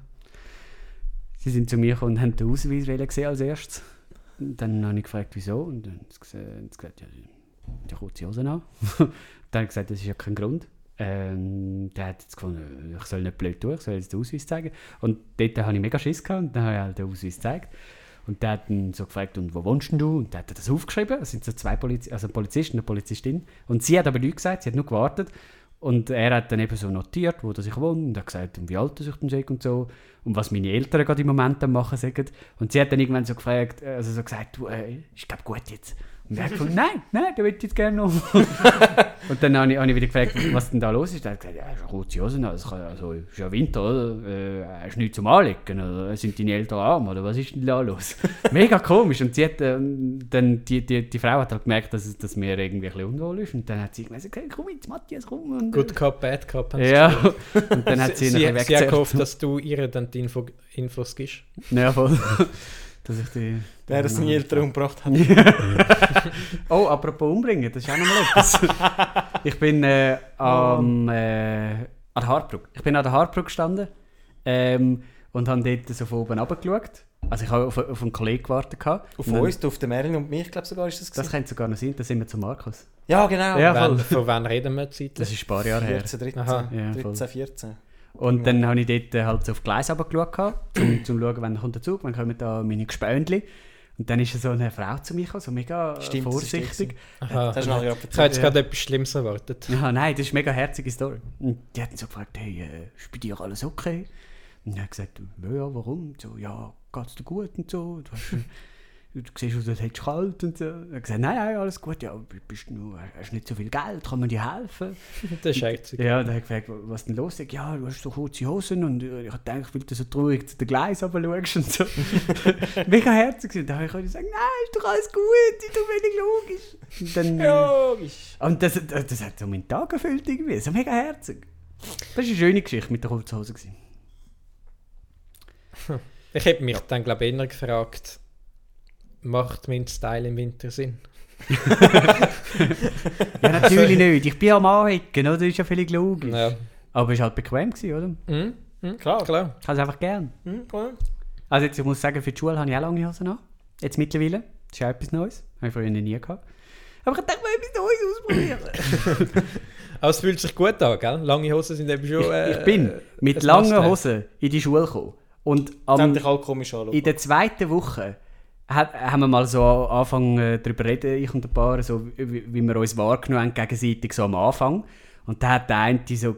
Sie sind zu mir gekommen und haben den Ausweis wollen sehen als erstes. Und dann habe ich gefragt, wieso. Und dann haben sie gesagt, ja, die kurze Hose an. dann habe ich gesagt, das ist ja kein Grund. Ähm, der hat jetzt gefunden, ich soll nicht blöd tun, ich soll jetzt den Ausweis zeigen. Und dort habe ich mega Schiss gehabt und dann habe ich halt den Ausweis gezeigt. Und der hat dann so gefragt, und wo wohnst du? Und der hat das aufgeschrieben. Es sind so zwei Poliz also ein Polizist und eine Polizistin. Und sie hat aber nichts gesagt, sie hat nur gewartet. Und er hat dann eben so notiert, wo ich wohne und hat gesagt, wie alt ich sei und so. Und was meine Eltern gerade im Moment machen sagen. Und sie hat dann irgendwann so gefragt, äh, also so gesagt, du, äh, ist glaube gut jetzt. Und er hat gefunden, nein, nein, der will jetzt gerne noch. und dann habe ich, habe ich wieder gefragt, was denn da los ist. Er hat gesagt, ja, ist eine kurze Hose, an, also, also ist ja Winter, oder? Äh, hast nichts zum Anlegen, oder? Sind deine Eltern arm, oder was ist denn da los? Mega komisch. Und sie hat, ähm, dann, die, die, die Frau hat halt gemerkt, dass, es- dass mir irgendwie ein bisschen unwohl ist. Und dann hat sie gesagt, komm jetzt, Matthias, komm. Und, Good Cup, Bad Cup. ja, gesagt. und dann hat sie, sie, ihn sie, sie hat gehofft, dass du ihr dann die Info, Infos gibst. Ja, voll. Dass ich die... Der das seine Eltern umgebracht hat. Oh, apropos umbringen, das ist auch nochmal etwas. ich bin äh, am, äh, an der Hartbrücke. Ich bin an der Hartbrücke gestanden ähm, und habe dort so von oben runtergeschaut. Also ich habe auf, auf einen Kollegen gewartet. gehabt. Auf Und dann- uns, auf den Merlin und mich, glaube ich sogar ist das Das gewesen. könnte sogar noch sein, da sind wir zu Markus. Ja, genau. Ja, voll. von wann reden wir zeitlich? Das ist ein paar Jahre her. 14, 13, Aha. Ja, voll. 13, 14. Und dann habe ich dort halt so auf runtergeschaut, gehabt, um zu schauen, wann kommt der Zug, wann kommen da meine Gespöndli. Und dann ist so eine Frau zu mir gekommen, so mega Stimmt, das ist vorsichtig. Aha. Das ist nachher Ich habe jetzt gerade etwas Schlimmes erwartet. Ja, nein, das ist eine mega herzige Story. Und die hat so gefragt, hey, äh, ist bei dir alles okay? Und er hat gesagt, ja, ja, warum? Und So, ja, geht's dir gut und so? Du, hast, du siehst aus, als hättest du kalt und so. Er hat gesagt, nein, nein, alles gut, ja, bist nur, hast nicht so viel Geld, kann man dir helfen? Das ist herzig. Ja, dann hat er gefragt, was denn los ist. Ja, du hast so kurze Hosen und äh, ich habe gedacht, weil du so traurig zu den Gleis runterschaust und so. mega herzig. Und dann habe ich auch gesagt, nein, ist doch alles gut, ist doch wenig logisch. Und dann, äh, Logisch. und das, das, das hat so meinen Tag erfüllt irgendwie. So mega herzig. Das war eine schöne Geschichte mit der kurzen Hose. gewesen. Ich hätte mich dann, glaube ich, eher gefragt, macht mein Style im Winter Sinn? Ja, natürlich nicht. Ich bin am Anhecken, oder? Das ist ja völlig logisch. Ja. Aber es war halt bequem, gewesen, oder? Mhm. Mhm. Klar. Klar. Ich habe es einfach gern. Hm, cool. Also jetzt, ich muss sagen, für die Schule habe ich auch lange Hosen an. Jetzt mittlerweile. Das ist ja etwas Neues. Habe ich noch nie gehabt. Aber ich dachte, mal etwas Neues ausprobieren. Aber es fühlt sich gut an, gell? Lange Hosen sind eben schon. Äh, ich bin mit langen. Hosen in die Schule gekommen. Und Das am, in der zweiten Woche hat, haben wir mal so angefangen äh, darüber reden, ich und ein paar, so, wie, wie wir uns wahrgenommen haben, gegenseitig so am Anfang. Und da hat der eine so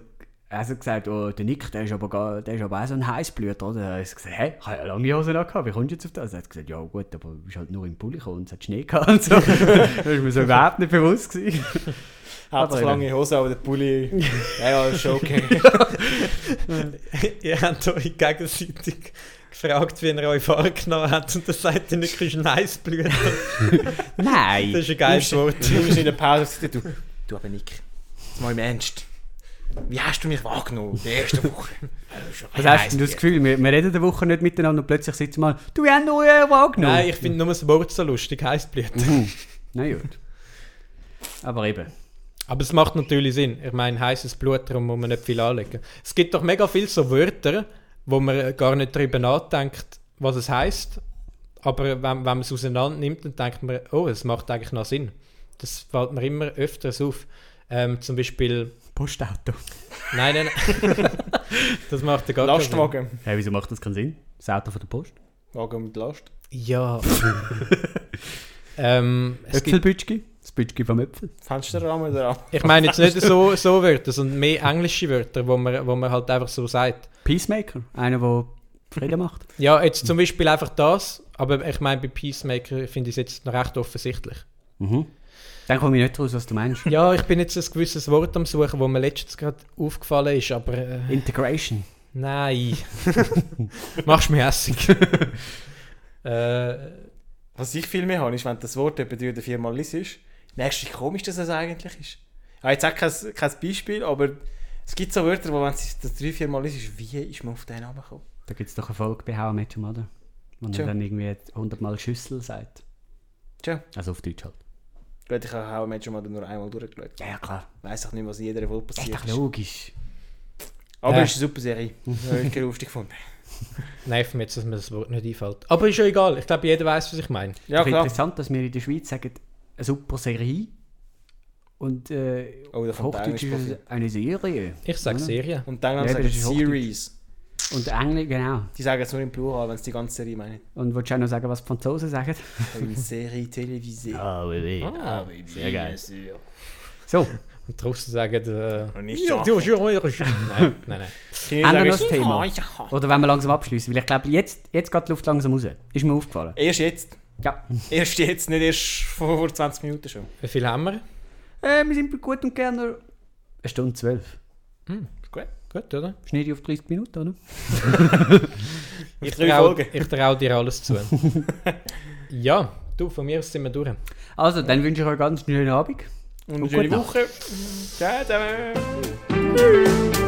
also gesagt, oh, der Nick, der ist aber, gar, der ist aber auch so ein Heißblüter, oder? Da habe ich gesagt, hä, ich habe ja lange Hosen angehabt, wie kommst du jetzt auf das? Er hat gesagt, ja gut, aber du bist halt nur im Pulli gekommen und es hat Schnee gehabt und so. das war mir so überhaupt nicht bewusst. Gewesen. Hat aber lange Hose, aber der Pulli. ja, ja, ist schon okay. Ihr habt euch gegenseitig gefragt, wie er euch wahrgenommen hat. Und dann sagt ihr, Nick ist ein Eisblüter. Nein! Das ist ein geiles Wort. Du bist in der Pause du, du aber Nick, jetzt mal im Ernst. Wie hast du mich wahrgenommen in der ersten Woche? Was hast denn du das Gefühl, wir, wir reden eine Woche nicht miteinander und plötzlich sitzen mal, du hast noch äh, wahrgenommen. Nein, ich finde nur das Wort so lustig, Eisblüter. Mhm. Na gut. Aber eben. Aber es macht natürlich Sinn. Ich meine, heißes Blut, darum muss man nicht viel anlegen. Es gibt doch mega viele so Wörter, wo man gar nicht darüber nachdenkt, was es heißt. Aber wenn, wenn man es auseinander nimmt, dann denkt man, oh, es macht eigentlich noch Sinn. Das fällt mir immer öfters auf. Ähm, zum Beispiel, Postauto. nein, nein, nein. das macht ja gar keinen Sinn. Lastwagen. Hey, wieso macht das keinen Sinn? Das Auto von der Post? Wagen mit Last. Ja. ähm, es gibt? Das Bütschki vom Äpfel. Fensterrahmen dran. ich meine jetzt nicht so, so Wörter, sondern mehr englische Wörter, wo man, wo man halt einfach so sagt. Peacemaker. Einer, der Frieden macht. Ja, jetzt zum Beispiel einfach das, aber ich meine, bei Peacemaker finde ich es jetzt noch recht offensichtlich. Mhm. Dann komme ich nicht raus, was du meinst. Ja, ich bin jetzt ein gewisses Wort am Suchen, wo mir letztens gerade aufgefallen ist, aber äh, Integration. nein. Machst mich hässig. äh, Was ich viel mehr habe, ist, wenn das Wort etwa drei oder viermal liest, merkst du, wie komisch das also eigentlich ist. Ich habe jetzt auch kein, kein Beispiel, aber es gibt so Wörter, wo wenn du das drei, viermal liest, wie ist man auf den gekommen? Da gibt es doch eine Folge bei How I Met Your Mother, wo er Tja. dann irgendwie 100 Mal Schüssel sagt. Tja. Also auf Deutsch halt. Gut, ich habe auch Menschen mal nur einmal durchgeschaut. Ja, ja klar. Weiss auch nicht, was in jeder Folge Das ist passiert doch ist. logisch. Aber Ja. es ist eine super Serie. Habe ich lustig gefunden. nervt mich jetzt, dass mir das Wort nicht einfällt. Aber ist ja egal. Ich glaube, jeder weiß, was ich meine. Ja, Doch klar. interessant, dass wir in der Schweiz sagen, eine super Serie. Und äh, Oh, da auf Hochdeutsch ist es eine Serie. Ich sage Oder? Serie. Und dann Ja, sagen sie. Series. Und Englisch, genau. Die sagen es nur im Plural, wenn sie die ganze Serie meinen. Und willst du auch noch sagen, was die Franzosen sagen? Eine Serie télévisée. Ah, oui, oui. Ah, Sehr geil. So, und die Russen sagen... Äh, nicht ja, ja, ja, ja. nein, nein, nein. Wir sagen, das Thema. «Ja, ja». oder wenn wir langsam abschließen, weil ich glaube, jetzt, jetzt geht die Luft langsam raus. Ist mir aufgefallen. Erst jetzt. Ja. Erst jetzt, nicht erst vor 20 Minuten schon. Wie viel haben wir? Äh, wir sind bei gut und gerne eine Stunde zwölf. Ist gut. Gut, oder? Schneide ich auf 30 Minuten, oder? Ich traue trau dir alles zu. ja, du, von mir aus sind wir durch. Also, dann wünsche ich euch ganz einen schönen Abend. Und eine Und schöne gute Woche. Ciao zusammen.